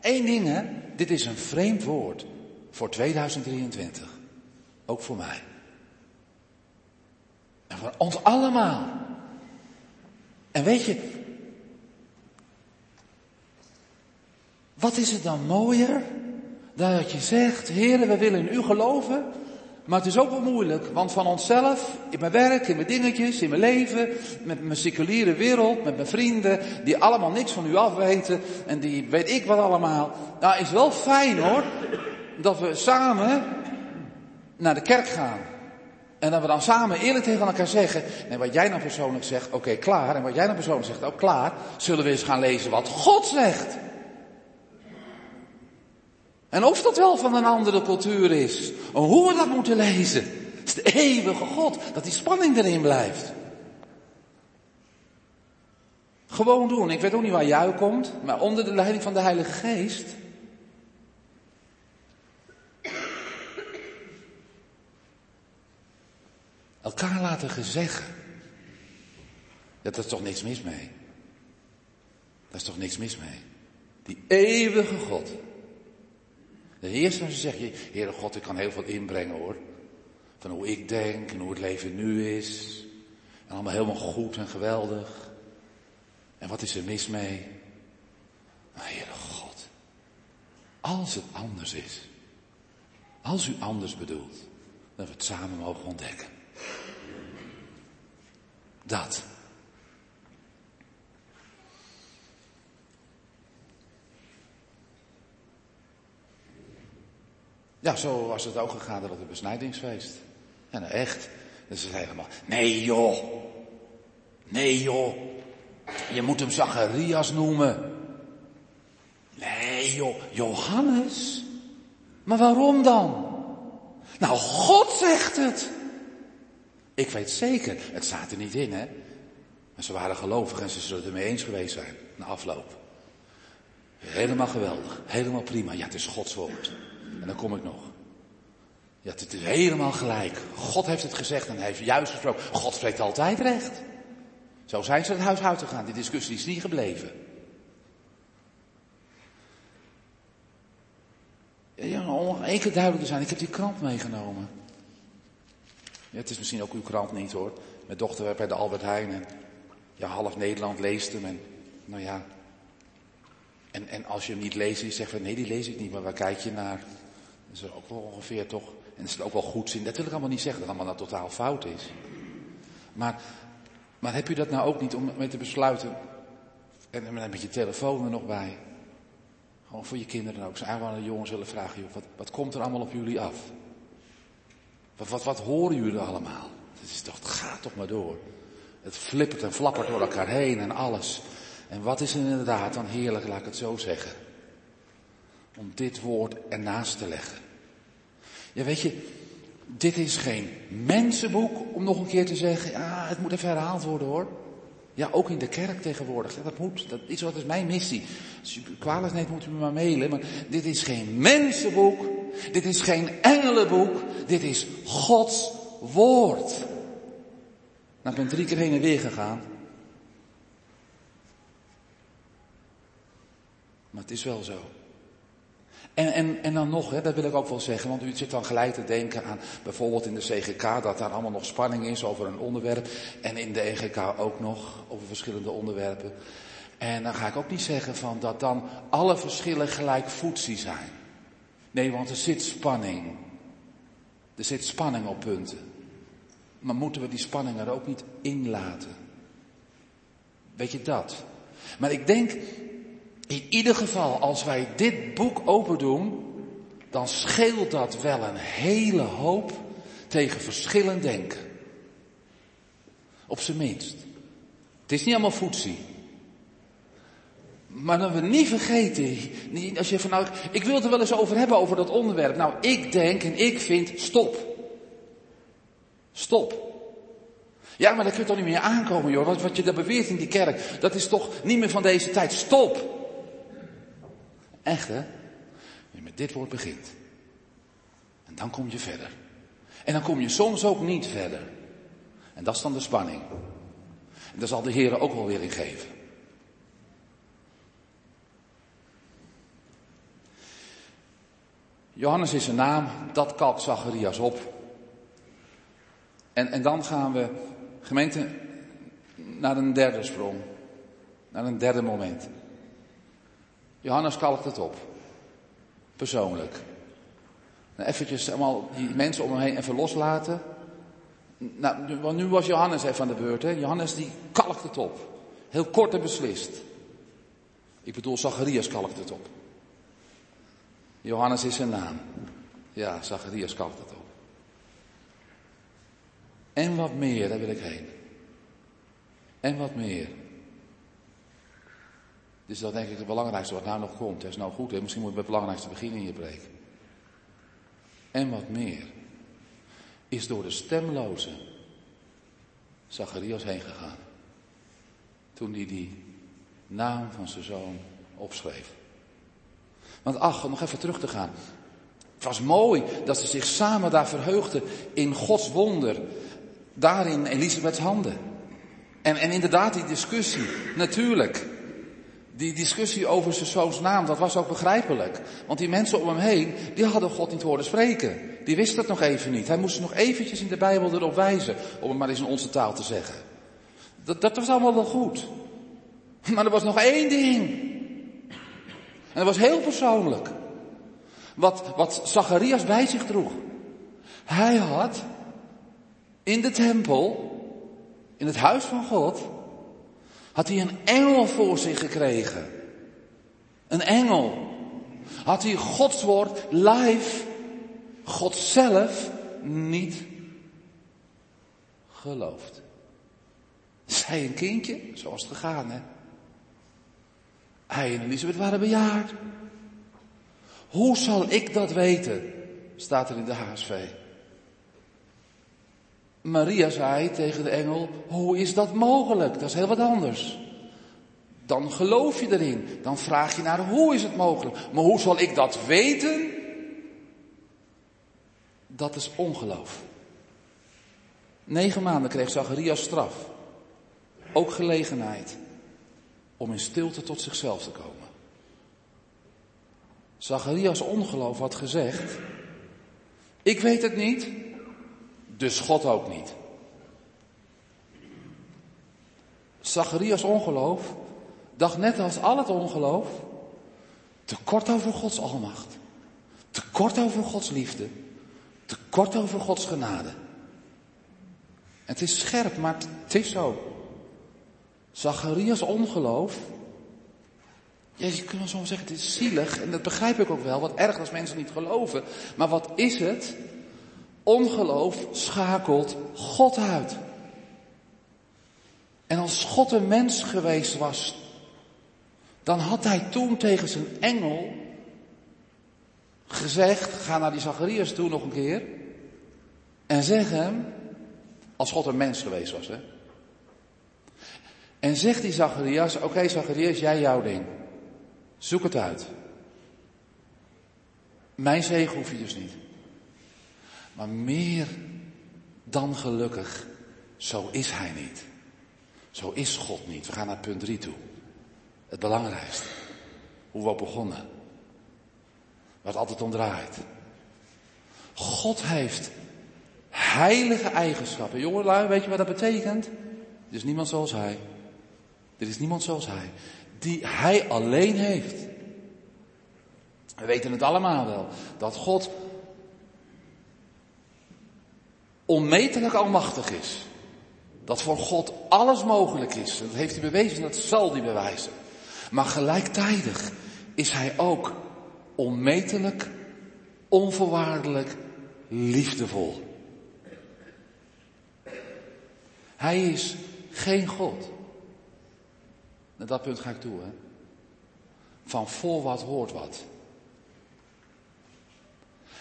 Eén ding, hè. Dit is een vreemd woord voor 2023. Ook voor mij. En voor ons allemaal. En weet je, wat is het dan mooier dat je zegt, heren, we willen in u geloven, maar het is ook wel moeilijk, want van onszelf, in mijn werk, in mijn dingetjes, in mijn leven, met mijn seculiere wereld, met mijn vrienden, die allemaal niks van u afweten en die weet ik wat allemaal. Nou, is wel fijn hoor, dat we samen naar de kerk gaan. En dat we dan samen eerlijk tegen elkaar zeggen, nee, wat jij nou persoonlijk zegt, oké, klaar. En wat jij nou persoonlijk zegt, ook klaar. Zullen we eens gaan lezen wat God zegt. En of dat wel van een andere cultuur is. Hoe we dat moeten lezen. Het is de eeuwige God. Dat die spanning erin blijft. Gewoon doen. Ik weet ook niet waar jij komt. Maar onder de leiding van de Heilige Geest. Elkaar laten gezeggen. Dat is toch niks mis mee. Daar is toch niks mis mee. Die eeuwige God. De eerste als je Heere God, ik kan heel veel inbrengen hoor. Van hoe ik denk en hoe het leven nu is. En allemaal helemaal goed en geweldig. En wat is er mis mee? Maar Heere God, als het anders is. Als u anders bedoelt, dat we het samen mogen ontdekken. Dat. Ja, zo was het ook gegaan op het besnijdingsfeest. En nou, echt. Dus ze zeiden allemaal, nee joh. Nee joh. Je moet hem Zacharias noemen. Nee joh, Johannes. Maar waarom dan? Nou, God zegt het. Ik weet zeker, het staat er niet in hè. Maar ze waren gelovig en ze zullen het ermee eens geweest zijn na afloop. Helemaal geweldig, helemaal prima. Ja, het is Gods woord. En dan kom ik nog. Ja, het is helemaal gelijk. God heeft het gezegd en hij heeft juist gesproken. God spreekt altijd recht. Zo zijn ze het huis uit gegaan. Die discussie is niet gebleven. Ja, om één keer duidelijk te zijn, ik heb die krant meegenomen. Ja, het is misschien ook uw krant niet hoor. Mijn dochter werd bij de Albert Heijn en ja, half Nederland leest hem en nou ja. En, en als je hem niet leest, dan zeg je nee die lees ik niet, maar waar kijk je naar? Dat is ook wel ongeveer toch. En dat is ook wel goed zin. Dat wil ik allemaal niet zeggen dat allemaal nou totaal fout is. Maar, maar heb je dat nou ook niet om mee te besluiten? En, met je telefoon er nog bij. Gewoon voor je kinderen ook. Ze aan de jongens willen vragen, joh, wat, wat komt er allemaal op jullie af? Wat, wat, wat horen jullie allemaal? Het, is toch, gaat toch maar door. Het flippert en flappert door elkaar heen en alles. En wat is er inderdaad dan heerlijk, laat ik het zo zeggen. Om dit woord ernaast te leggen. Ja, weet je, dit is geen mensenboek, om nog een keer te zeggen, ja, het moet even herhaald worden hoor. Ja, ook in de kerk tegenwoordig. dat moet. Dat is wat is mijn missie. Als u kwalijk neemt, moet u me maar mailen. Maar dit is geen mensenboek. Dit is geen engelenboek. Dit is Gods woord. Nou, ik ben drie keer heen en weer gegaan. Maar het is wel zo. En, en, en dan nog, hè, dat wil ik ook wel zeggen, want u zit dan gelijk te denken aan bijvoorbeeld in de CGK dat daar allemaal nog spanning is over een onderwerp. En in de EGK ook nog over verschillende onderwerpen. En dan ga ik ook niet zeggen van dat dan alle verschillen gelijk voetzie zijn. Nee, want er zit spanning. Er zit spanning op punten. Maar moeten we die spanning er ook niet inlaten? Weet je dat? Maar ik denk in ieder geval, als wij dit boek open doen, dan scheelt dat wel een hele hoop tegen verschillend denken. Op zijn minst. Het is niet allemaal voetzie. Maar dan we niet vergeten, als je van nou, ik wil het er wel eens over hebben, over dat onderwerp. Nou, ik denk en ik vind, stop. Stop. Ja, maar dat kun je toch niet meer aankomen, joh. Wat je daar beweert in die kerk, dat is toch niet meer van deze tijd. Stop. Echt hè? Je met dit woord begint. En dan kom je verder. En dan kom je soms ook niet verder. En dat is dan de spanning. En daar zal de Heer ook wel weer in geven. Johannes is een naam, dat kalkt Zacharias op. En, en dan gaan we, gemeente, naar een derde sprong. Naar een derde moment. Johannes kalkt het op. Persoonlijk. Nou, eventjes allemaal die mensen om hem heen even loslaten. Nou, want nu was Johannes even aan de beurt. Hè? Johannes die kalkt het op. Heel kort en beslist. Ik bedoel, Zacharias kalkt het op. Johannes is zijn naam. Ja, Zacharias kalkt het op. En wat meer, daar wil ik heen. En wat meer. Dus dat denk ik het belangrijkste wat nou nog komt. Dat is nou goed, misschien moet je met het belangrijkste beginnen in je preek. En wat meer is door de stemloze Zacharias heen gegaan. Toen hij die naam van zijn zoon opschreef. Want ach, om nog even terug te gaan. Het was mooi dat ze zich samen daar verheugden in Gods wonder. Daar in Elisabeths handen. En, en inderdaad die discussie, natuurlijk. Die discussie over zijn zoons naam, dat was ook begrijpelijk. Want die mensen om hem heen, die hadden God niet horen spreken. Die wisten het nog even niet. Hij moest nog eventjes in de Bijbel erop wijzen, om het maar eens in onze taal te zeggen. Dat, dat was allemaal wel goed. Maar er was nog één ding. En dat was heel persoonlijk. Wat, wat Zacharias bij zich droeg. Hij had in de tempel, in het huis van God, had hij een engel voor zich gekregen. Een engel. Had hij Gods woord live, God zelf, niet geloofd. Zij een kindje, zo was het gegaan hè. Hij en Elisabeth waren bejaard. Hoe zal ik dat weten? Staat er in de HSV. Maria zei tegen de engel, hoe is dat mogelijk? Dat is heel wat anders. Dan geloof je erin. Dan vraag je naar hoe is het mogelijk. Maar hoe zal ik dat weten? Dat is ongeloof. Negen maanden kreeg Zacharias straf. Ook gelegenheid om in stilte tot zichzelf te komen. Zacharias ongeloof had gezegd, ik weet het niet, dus God ook niet. Zacharias ongeloof dacht net als al het ongeloof te kort over Gods almacht, te kort over Gods liefde, te kort over Gods genade. Het is scherp, maar het is zo. Zacharias ongeloof ja, je kunt soms zeggen, het is zielig, en dat begrijp ik ook wel, wat erg als mensen niet geloven. Maar wat is het? Ongeloof schakelt God uit. En als God een mens geweest was, dan had hij toen tegen zijn engel gezegd, ga naar die Zacharias toe nog een keer, en zeg hem, als God een mens geweest was, hè. En zegt die Zacharias, oké Zacharias, jij jouw ding. Zoek het uit. Mijn zegen hoef je dus niet. Maar meer dan gelukkig, zo is hij niet. Zo is God niet. We gaan naar punt 3 toe. Het belangrijkste. Hoe we begonnen. Waar het altijd om draait. God heeft heilige eigenschappen. Jongelui, weet je wat dat betekent? Er is niemand zoals hij. Er is niemand zoals hij die hij alleen heeft. We weten het allemaal wel, dat God onmetelijk almachtig is. Dat voor God alles mogelijk is. Dat heeft hij bewezen en dat zal hij bewijzen. Maar gelijktijdig is hij ook onmetelijk, onvoorwaardelijk, liefdevol. Hij is geen God. Naar dat punt ga ik toe, hè. Van voor wat hoort wat.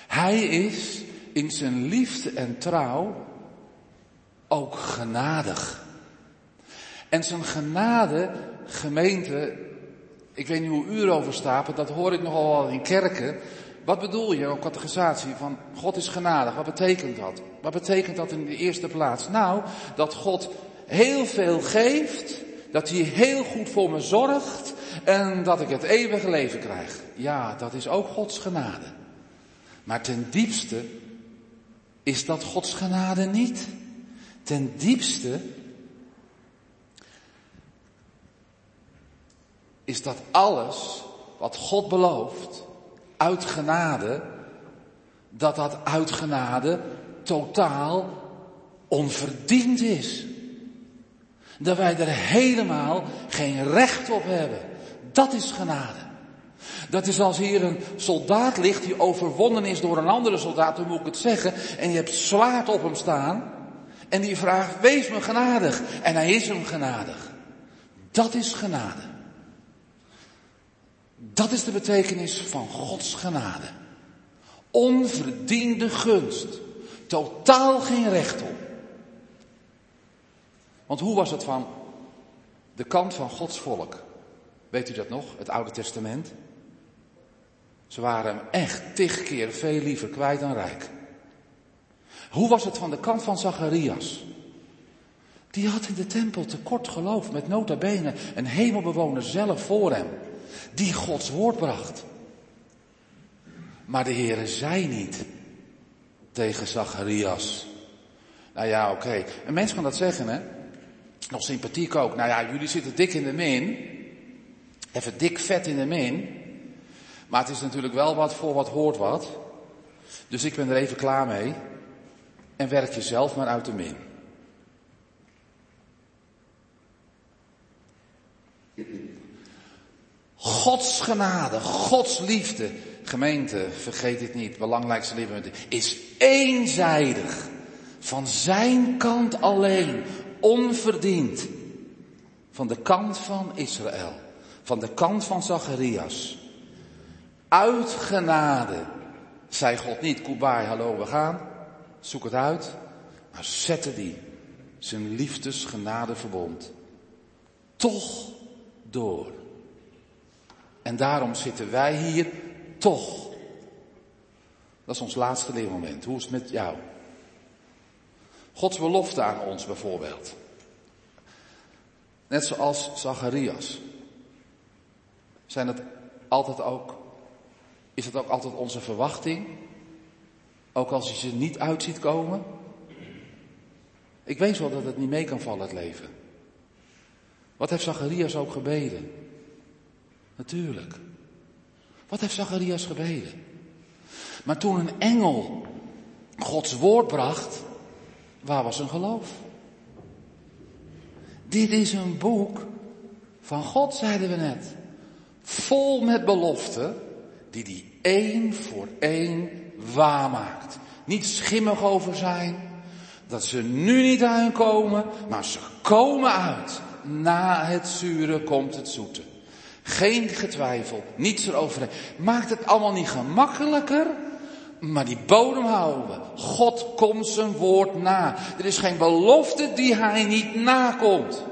Hij is in zijn liefde en trouw ook genadig. En zijn genade, gemeente, ik weet niet hoe u erover staat, dat hoor ik nogal wel in kerken. Wat bedoel je, op categorisatie van God is genadig? Wat betekent dat? Wat betekent dat in de eerste plaats? Nou, dat God heel veel geeft dat hij heel goed voor me zorgt en dat ik het eeuwige leven krijg. Ja, dat is ook Gods genade. Maar ten diepste is dat Gods genade niet. Ten diepste is dat alles wat God belooft uit genade, dat dat uit genade totaal onverdiend is. Dat wij er helemaal geen recht op hebben. Dat is genade. Dat is als hier een soldaat ligt die overwonnen is door een andere soldaat, hoe moet ik het zeggen, en je hebt zwaard op hem staan, en die vraagt, wees me genadig, en hij is hem genadig. Dat is genade. Dat is de betekenis van Gods genade. Onverdiende gunst. Totaal geen recht op. Want hoe was het van de kant van Gods volk? Weet u dat nog, het Oude Testament? Ze waren hem echt tig keer veel liever kwijt dan rijk. Hoe was het van de kant van Zacharias? Die had in de tempel tekort geloof met nota bene een hemelbewoner zelf voor hem. Die Gods woord bracht. Maar de Heere zei niet tegen Zacharias. Nou ja, oké. Een mens kan dat zeggen, hè. Nog sympathiek ook. Nou ja, jullie zitten dik in de min. Even dik vet in de min. Maar het is natuurlijk wel wat voor wat hoort wat. Dus ik ben er even klaar mee. En werk jezelf maar uit de min. Gods genade, Gods liefde, gemeente, vergeet dit niet, belangrijkste leven is eenzijdig. Van zijn kant alleen, onverdiend. Van de kant van Israël. Van de kant van Zacharias. Uit genade. Zei God niet, Kubai, hallo, we gaan. Zoek het uit. Maar zette die zijn liefdesgenade verbond. Toch door. En daarom zitten wij hier toch. Dat is ons laatste leermoment. Hoe is het met jou? Gods belofte aan ons bijvoorbeeld. Net zoals Zacharias. Zijn het altijd ook, Is dat ook altijd onze verwachting? Ook als je ze niet uit ziet komen? Ik weet wel dat het niet mee kan vallen, het leven. Wat heeft Zacharias ook gebeden? Natuurlijk. Wat heeft Zacharias gebeden? Maar toen een engel Gods woord bracht, waar was zijn geloof? Dit is een boek van God, zeiden we net. Vol met beloften, die die één voor één waarmaakt. Niet schimmig over zijn, dat ze nu niet aankomen, maar ze komen uit. Na het zure komt het zoete. Geen getwijfel, niets erover. Maakt het allemaal niet gemakkelijker, maar die bodem houden we. God komt zijn woord na. Er is geen belofte die hij niet nakomt.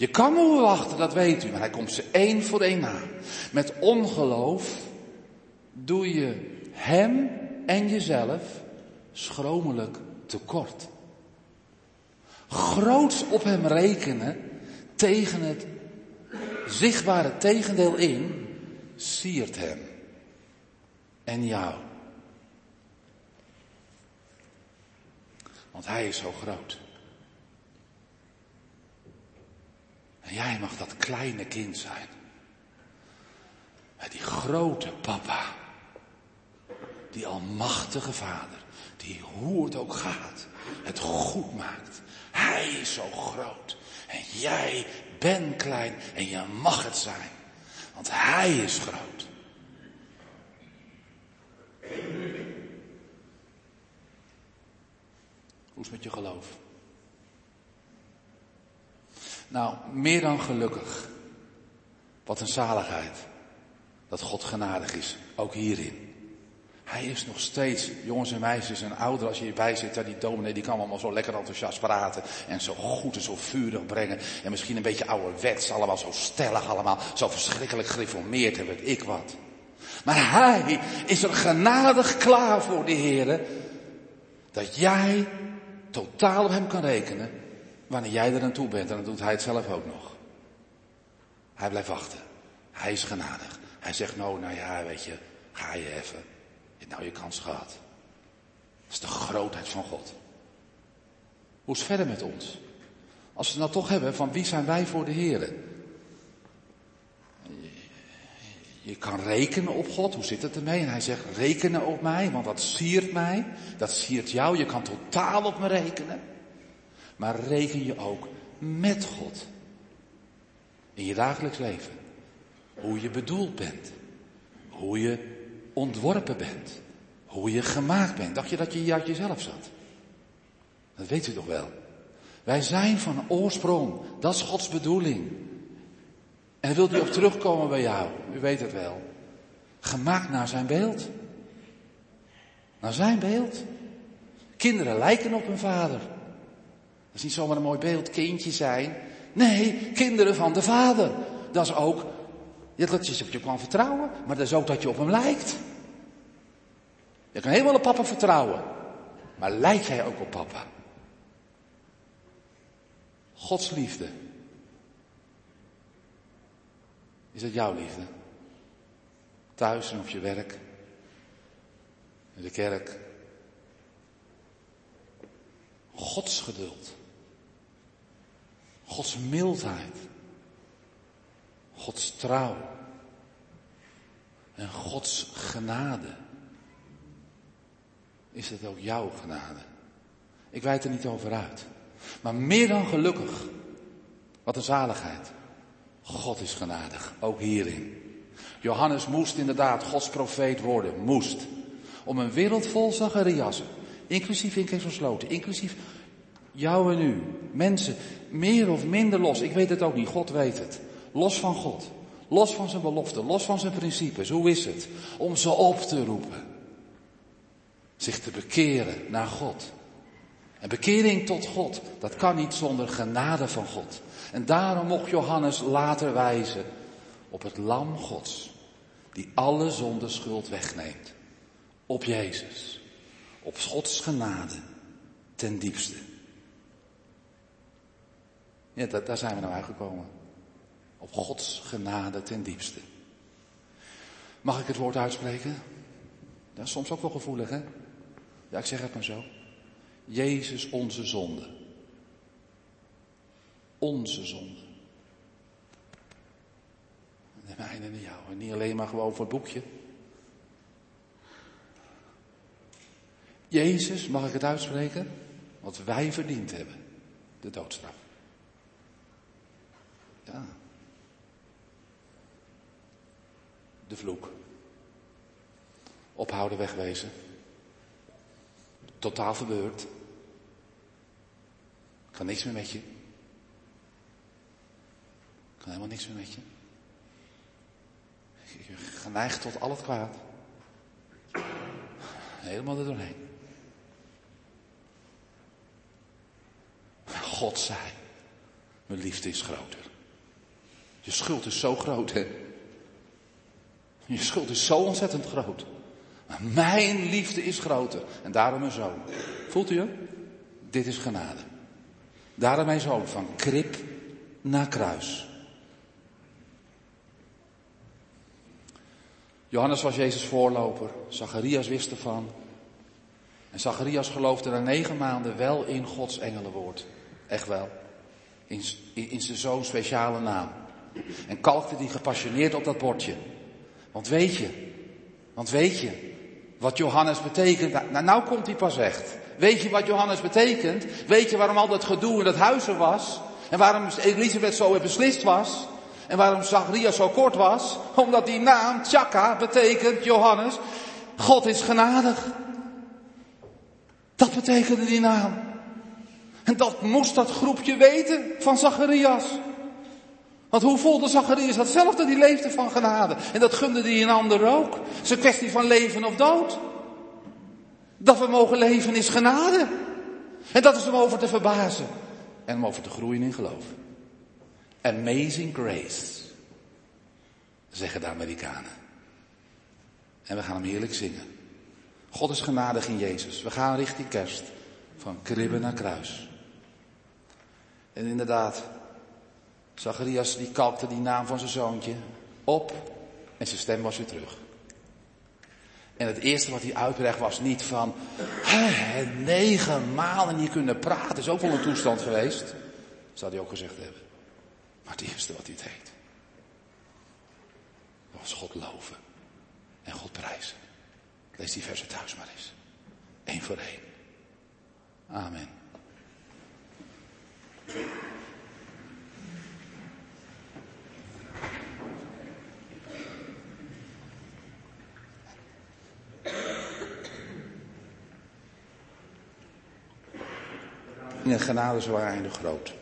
Je kan me wachten, dat weet u, maar hij komt ze één voor één na. Met ongeloof doe je hem en jezelf schromelijk tekort. Groots op hem rekenen tegen het zichtbare tegendeel in, siert hem en jou. Want hij is zo groot. En jij mag dat kleine kind zijn. Die grote papa. Die almachtige vader. Die hoe het ook gaat. Het goed maakt. Hij is zo groot. En jij bent klein en je mag het zijn. Want hij is groot. Hoe is het met je geloof? Nou, meer dan gelukkig. Wat een zaligheid. Dat God genadig is, ook hierin. Hij is nog steeds, jongens en meisjes en ouderen, als je hierbij zit, die dominee die kan allemaal zo lekker enthousiast praten. En zo goed en zo vurig brengen. En misschien een beetje ouderwets, allemaal zo stellig allemaal. Zo verschrikkelijk gereformeerd en weet ik wat. Maar hij is er genadig klaar voor, de Heer. Dat jij totaal op hem kan rekenen. Wanneer jij er aan toe bent. En dan doet hij het zelf ook nog. Hij blijft wachten. Hij is genadig. Hij zegt nou, nou ja, weet je, ga je even. Je hebt nou je kans gehad. Dat is de grootheid van God. Hoe is het verder met ons? Als we het nou toch hebben van wie zijn wij voor de Heer? Je kan rekenen op God. Hoe zit het ermee? En hij zegt rekenen op mij, want dat siert mij. Dat siert jou. Je kan totaal op me rekenen. Maar reken je ook met God. In je dagelijks leven. Hoe je bedoeld bent. Hoe je ontworpen bent. Hoe je gemaakt bent. Dacht je dat je hier uit jezelf zat? Dat weet u toch wel. Wij zijn van oorsprong. Dat is Gods bedoeling. En wilt u op terugkomen bij jou. U weet het wel. Gemaakt naar zijn beeld. Naar zijn beeld. Kinderen lijken op hun vader. Dat is niet zomaar een mooi beeld, kindje zijn. Nee, kinderen van de vader. Dat is ook dat je op je kan vertrouwen, maar dat is ook dat je op hem lijkt. Je kan helemaal op papa vertrouwen, maar lijkt hij ook op papa? Gods liefde. Is dat jouw liefde? Thuis en op je werk, in de kerk. Gods geduld. Gods mildheid. Gods trouw. En Gods genade. Is het ook jouw genade? Ik wijd er niet over uit. Maar meer dan gelukkig. Wat een zaligheid. God is genadig, ook hierin. Johannes moest inderdaad Gods profeet worden, moest. Om een wereld vol Zachariasen, inclusief in versloten, inclusief jou en u, mensen, meer of minder los, ik weet het ook niet, God weet het. Los van God. Los van zijn beloften, los van zijn principes. Hoe is het? Om ze op te roepen. Zich te bekeren naar God. En bekering tot God, dat kan niet zonder genade van God. En daarom mocht Johannes later wijzen op het lam Gods, die alle zonde schuld wegneemt. Op Jezus. Op Gods genade ten diepste. Ja, daar zijn we nou uitgekomen. Op Gods genade ten diepste. Mag ik het woord uitspreken? Dat is soms ook wel gevoelig, hè? Ja, ik zeg het maar zo. Jezus, onze zonde. Onze zonde. De mijne en de jouwe. Niet alleen maar gewoon voor het boekje. Jezus, mag ik het uitspreken? Wat wij verdiend hebben. De doodstraf. De vloek. Ophouden wegwezen. Totaal verbeurd. Kan niks meer met je. Kan helemaal niks meer met je. Je geneigd tot al het kwaad. Helemaal er doorheen. God zei, mijn liefde is groter. Je schuld is zo groot, hè? Je schuld is zo ontzettend groot. Maar mijn liefde is groter. En daarom mijn zoon. Voelt u het? Dit is genade. Daarom mijn zoon van krib naar kruis. Johannes was Jezus voorloper. Zacharias wist ervan. En Zacharias geloofde na negen maanden wel in Gods engelenwoord. Echt wel. In, in, zijn zo'n speciale naam. En kalkte die gepassioneerd op dat bordje. Want weet je, want weet je wat Johannes betekent? Nou, nou komt hij pas echt. Weet je wat Johannes betekent? Weet je waarom al dat gedoe in dat huis er was? En waarom Elisabeth zo beslist was? En waarom Zacharias zo kort was? Omdat die naam, Tjaka, betekent Johannes, God is genadig. Dat betekende die naam. En dat moest dat groepje weten van Zacharias. Want hoe voelde Zacharias datzelfde? Die leefde van genade. En dat gunde hij een ander ook. Het is een kwestie van leven of dood. Dat we mogen leven is genade. En dat is om over te verbazen. En om over te groeien in geloof. Amazing grace. Zeggen de Amerikanen. En we gaan hem heerlijk zingen. God is genadig in Jezus. We gaan richting kerst. Van kribben naar kruis. En inderdaad, Zacharias die kalkte die naam van zijn zoontje op en zijn stem was weer terug. En het eerste wat hij uitbrecht was niet van, negen maanden niet kunnen praten, is ook wel een toestand geweest. Zou hij ook gezegd hebben. Maar het eerste wat hij deed, was God loven en God prijzen. Lees die versen thuis maar eens. Eén voor één. Amen. In een genade zwaar en de groot.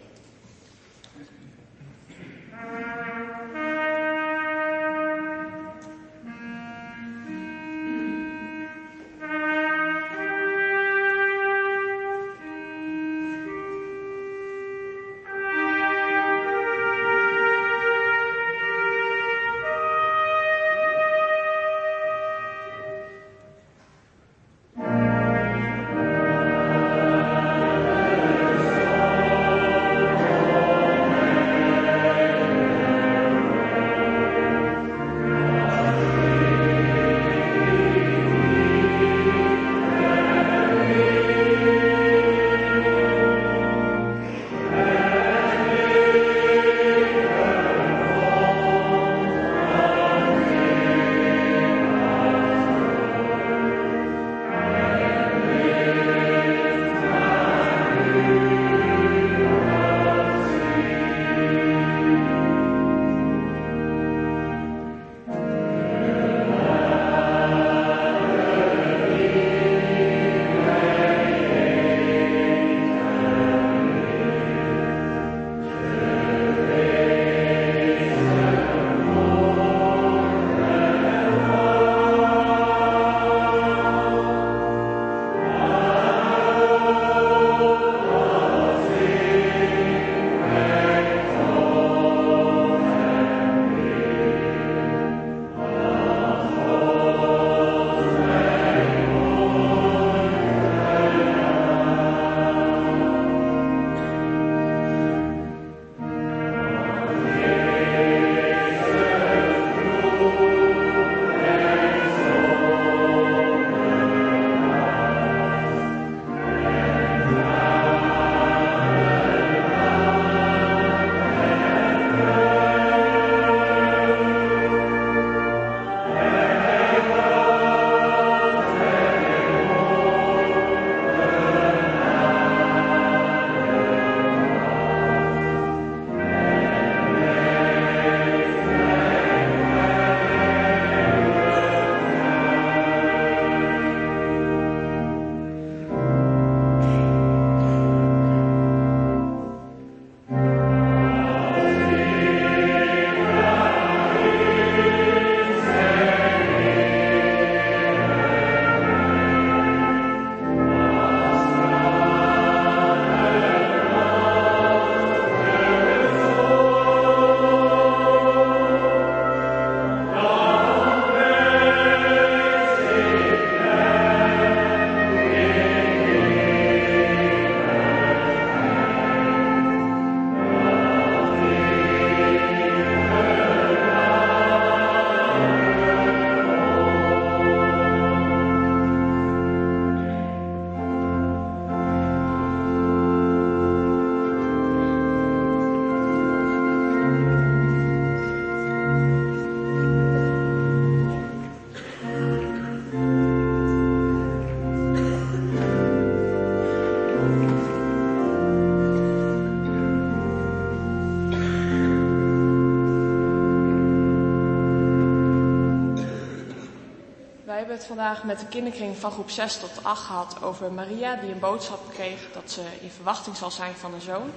Het vandaag met de kinderkring van groep 6 tot 8 gehad over Maria, die een boodschap kreeg dat ze in verwachting zal zijn van een zoon,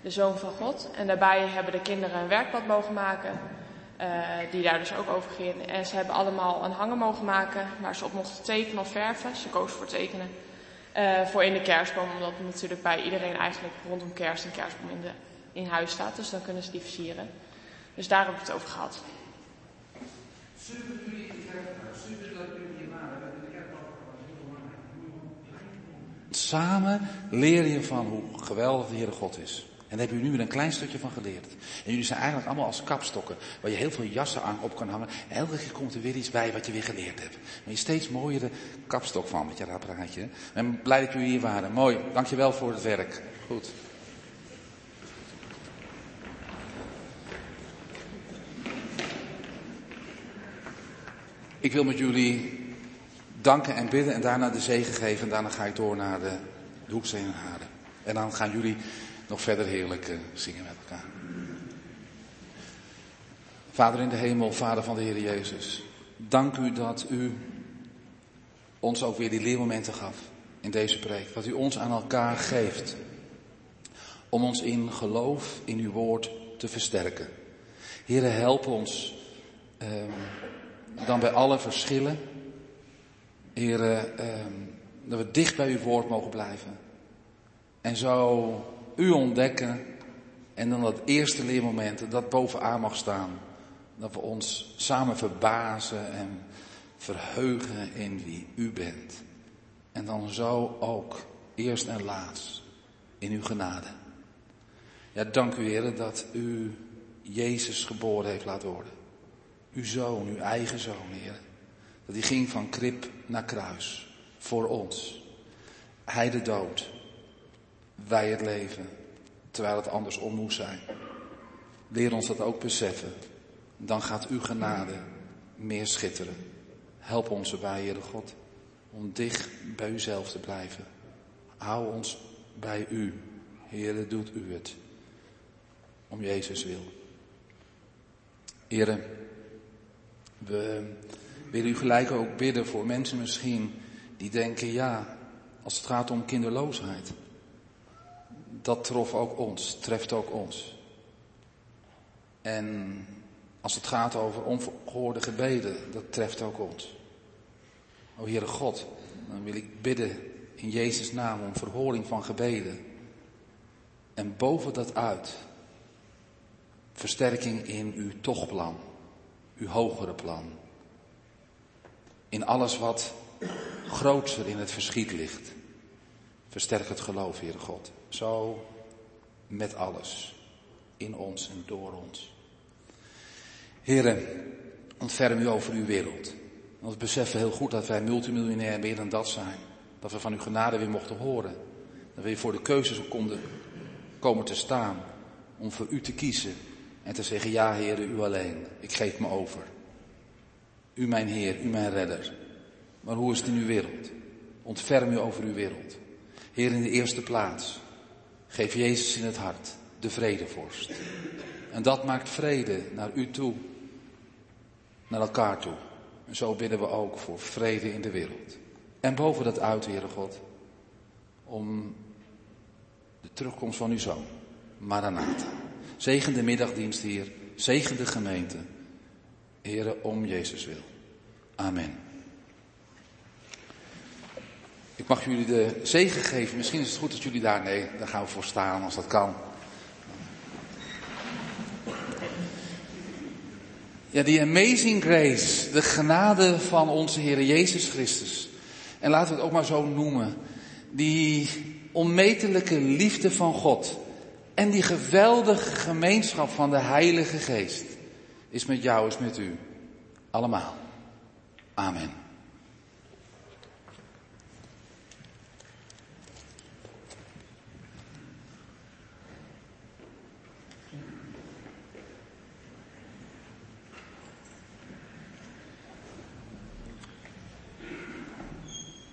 de zoon van God. En daarbij hebben de kinderen een werkblad mogen maken, uh, die daar dus ook over ging. En ze hebben allemaal een hanger mogen maken waar ze op mochten tekenen of verven. Ze koos voor tekenen. Uh, voor in de kerstboom, omdat natuurlijk bij iedereen eigenlijk rondom kerst een kerstboom in, de, in huis staat. Dus dan kunnen ze die versieren. Dus daar hebben we het over gehad. Samen leer je van hoe geweldig de Heere God is. En daar hebben jullie nu een klein stukje van geleerd. En jullie zijn eigenlijk allemaal als kapstokken, waar je heel veel jassen aan op kan hangen. En elke keer komt er weer iets bij wat je weer geleerd hebt. Maar je steeds mooiere kapstok van met je apparaatje. Ik ben blij dat jullie hier waren. Mooi, dankjewel voor het werk. Goed. Ik wil met jullie danken en bidden en daarna de zegen geven. En daarna ga ik door naar de, de Hoeksteen en dan gaan jullie nog verder heerlijk uh, zingen met elkaar. Vader in de hemel, Vader van de Heer Jezus. Dank u dat u ons ook weer die leermomenten gaf in deze preek. Dat u ons aan elkaar geeft. Om ons in geloof in uw woord te versterken. Heren, help ons. Uh, dan bij alle verschillen. Heren, uh, dat we dicht bij uw woord mogen blijven. En zo u ontdekken. En dan dat eerste leermoment dat bovenaan mag staan. Dat we ons samen verbazen en verheugen in wie u bent. En dan zo ook eerst en laatst in uw genade. Ja, dank u Heer dat u Jezus geboren heeft laten worden. Uw zoon, uw eigen zoon, Heer. Dat hij ging van krib naar kruis. Voor ons. Hij de dood. Wij het leven. Terwijl het andersom moest zijn. Leer ons dat ook beseffen. Dan gaat uw genade meer schitteren. Help ons erbij, Heere God. Om dicht bij uzelf te blijven. Hou ons bij u. Heere, doet u het. Om Jezus wil. Heere, we willen u gelijk ook bidden voor mensen misschien die denken, ja, als het gaat om kinderloosheid. Dat trof ook ons, treft ook ons. En als het gaat over ongehoorde gebeden, dat treft ook ons. O Heere God, dan wil ik bidden in Jezus' naam om verhoring van gebeden. En boven dat uit, versterking in uw tochtplan, uw hogere plan. In alles wat grootser in het verschiet ligt. Versterk het geloof, Heere God. Zo met alles. In ons en door ons. Heren, ontferm u over uw wereld. Want we beseffen heel goed dat wij multimiljonair meer dan dat zijn. Dat we van uw genade weer mochten horen. Dat we voor de keuzes konden komen te staan. Om voor u te kiezen. En te zeggen, ja Heer, u alleen. Ik geef me over. U mijn Heer, u mijn redder. Maar hoe is het in uw wereld? Ontferm u over uw wereld. Heer, in de eerste plaats. Geef Jezus in het hart, de vredevorst. En dat maakt vrede naar u toe, naar elkaar toe. En zo bidden we ook voor vrede in de wereld. En boven dat uit, Heere God, om de terugkomst van uw zoon, Maranatha. Zegen de middagdienst hier, zegen de gemeente. Heere, om Jezus wil. Amen. Ik mag jullie de zegen geven. Misschien is het goed dat jullie daar, nee, daar gaan we voor staan als dat kan. Ja, die amazing grace, de genade van onze Heer Jezus Christus. En laten we het ook maar zo noemen. Die onmetelijke liefde van God. En die geweldige gemeenschap van de Heilige Geest. Is met jou, is met u. Allemaal. Amen.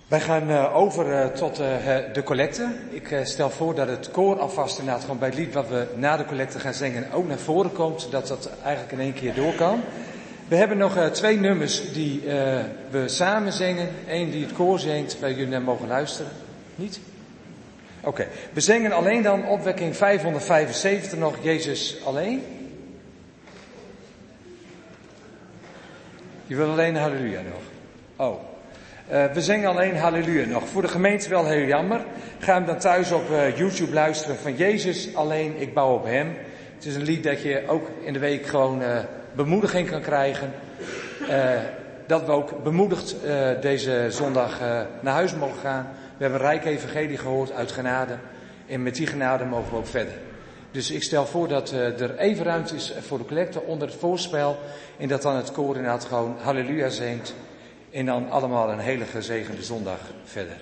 Wij gaan uh, over uh, tot uh, de collecte. Ik stel voor dat het koor alvast inderdaad gewoon bij het lied wat we na de collecte gaan zingen ook naar voren komt, zodat dat eigenlijk in één keer door kan. We hebben nog twee nummers die we samen zingen. Eén die het koor zingt, waar jullie naar mogen luisteren. Niet? Oké, we zingen alleen dan opwekking 575 nog, Jezus alleen. Je wil alleen halleluja nog. Oh. Uh, we zingen alleen halleluja nog. Voor de gemeente wel heel jammer. Ga hem dan thuis op uh, YouTube luisteren van Jezus alleen, ik bouw op hem. Het is een lied dat je ook in de week gewoon uh, bemoediging kan krijgen. dat we ook bemoedigd deze zondag naar huis mogen gaan. We hebben een rijk evangelie gehoord uit genade. En met die genade mogen we ook verder. Dus ik stel voor dat er even ruimte is voor de collecte onder het voorspel. En dat dan het koor inderdaad gewoon halleluja zingt. En dan allemaal een hele gezegende zondag verder.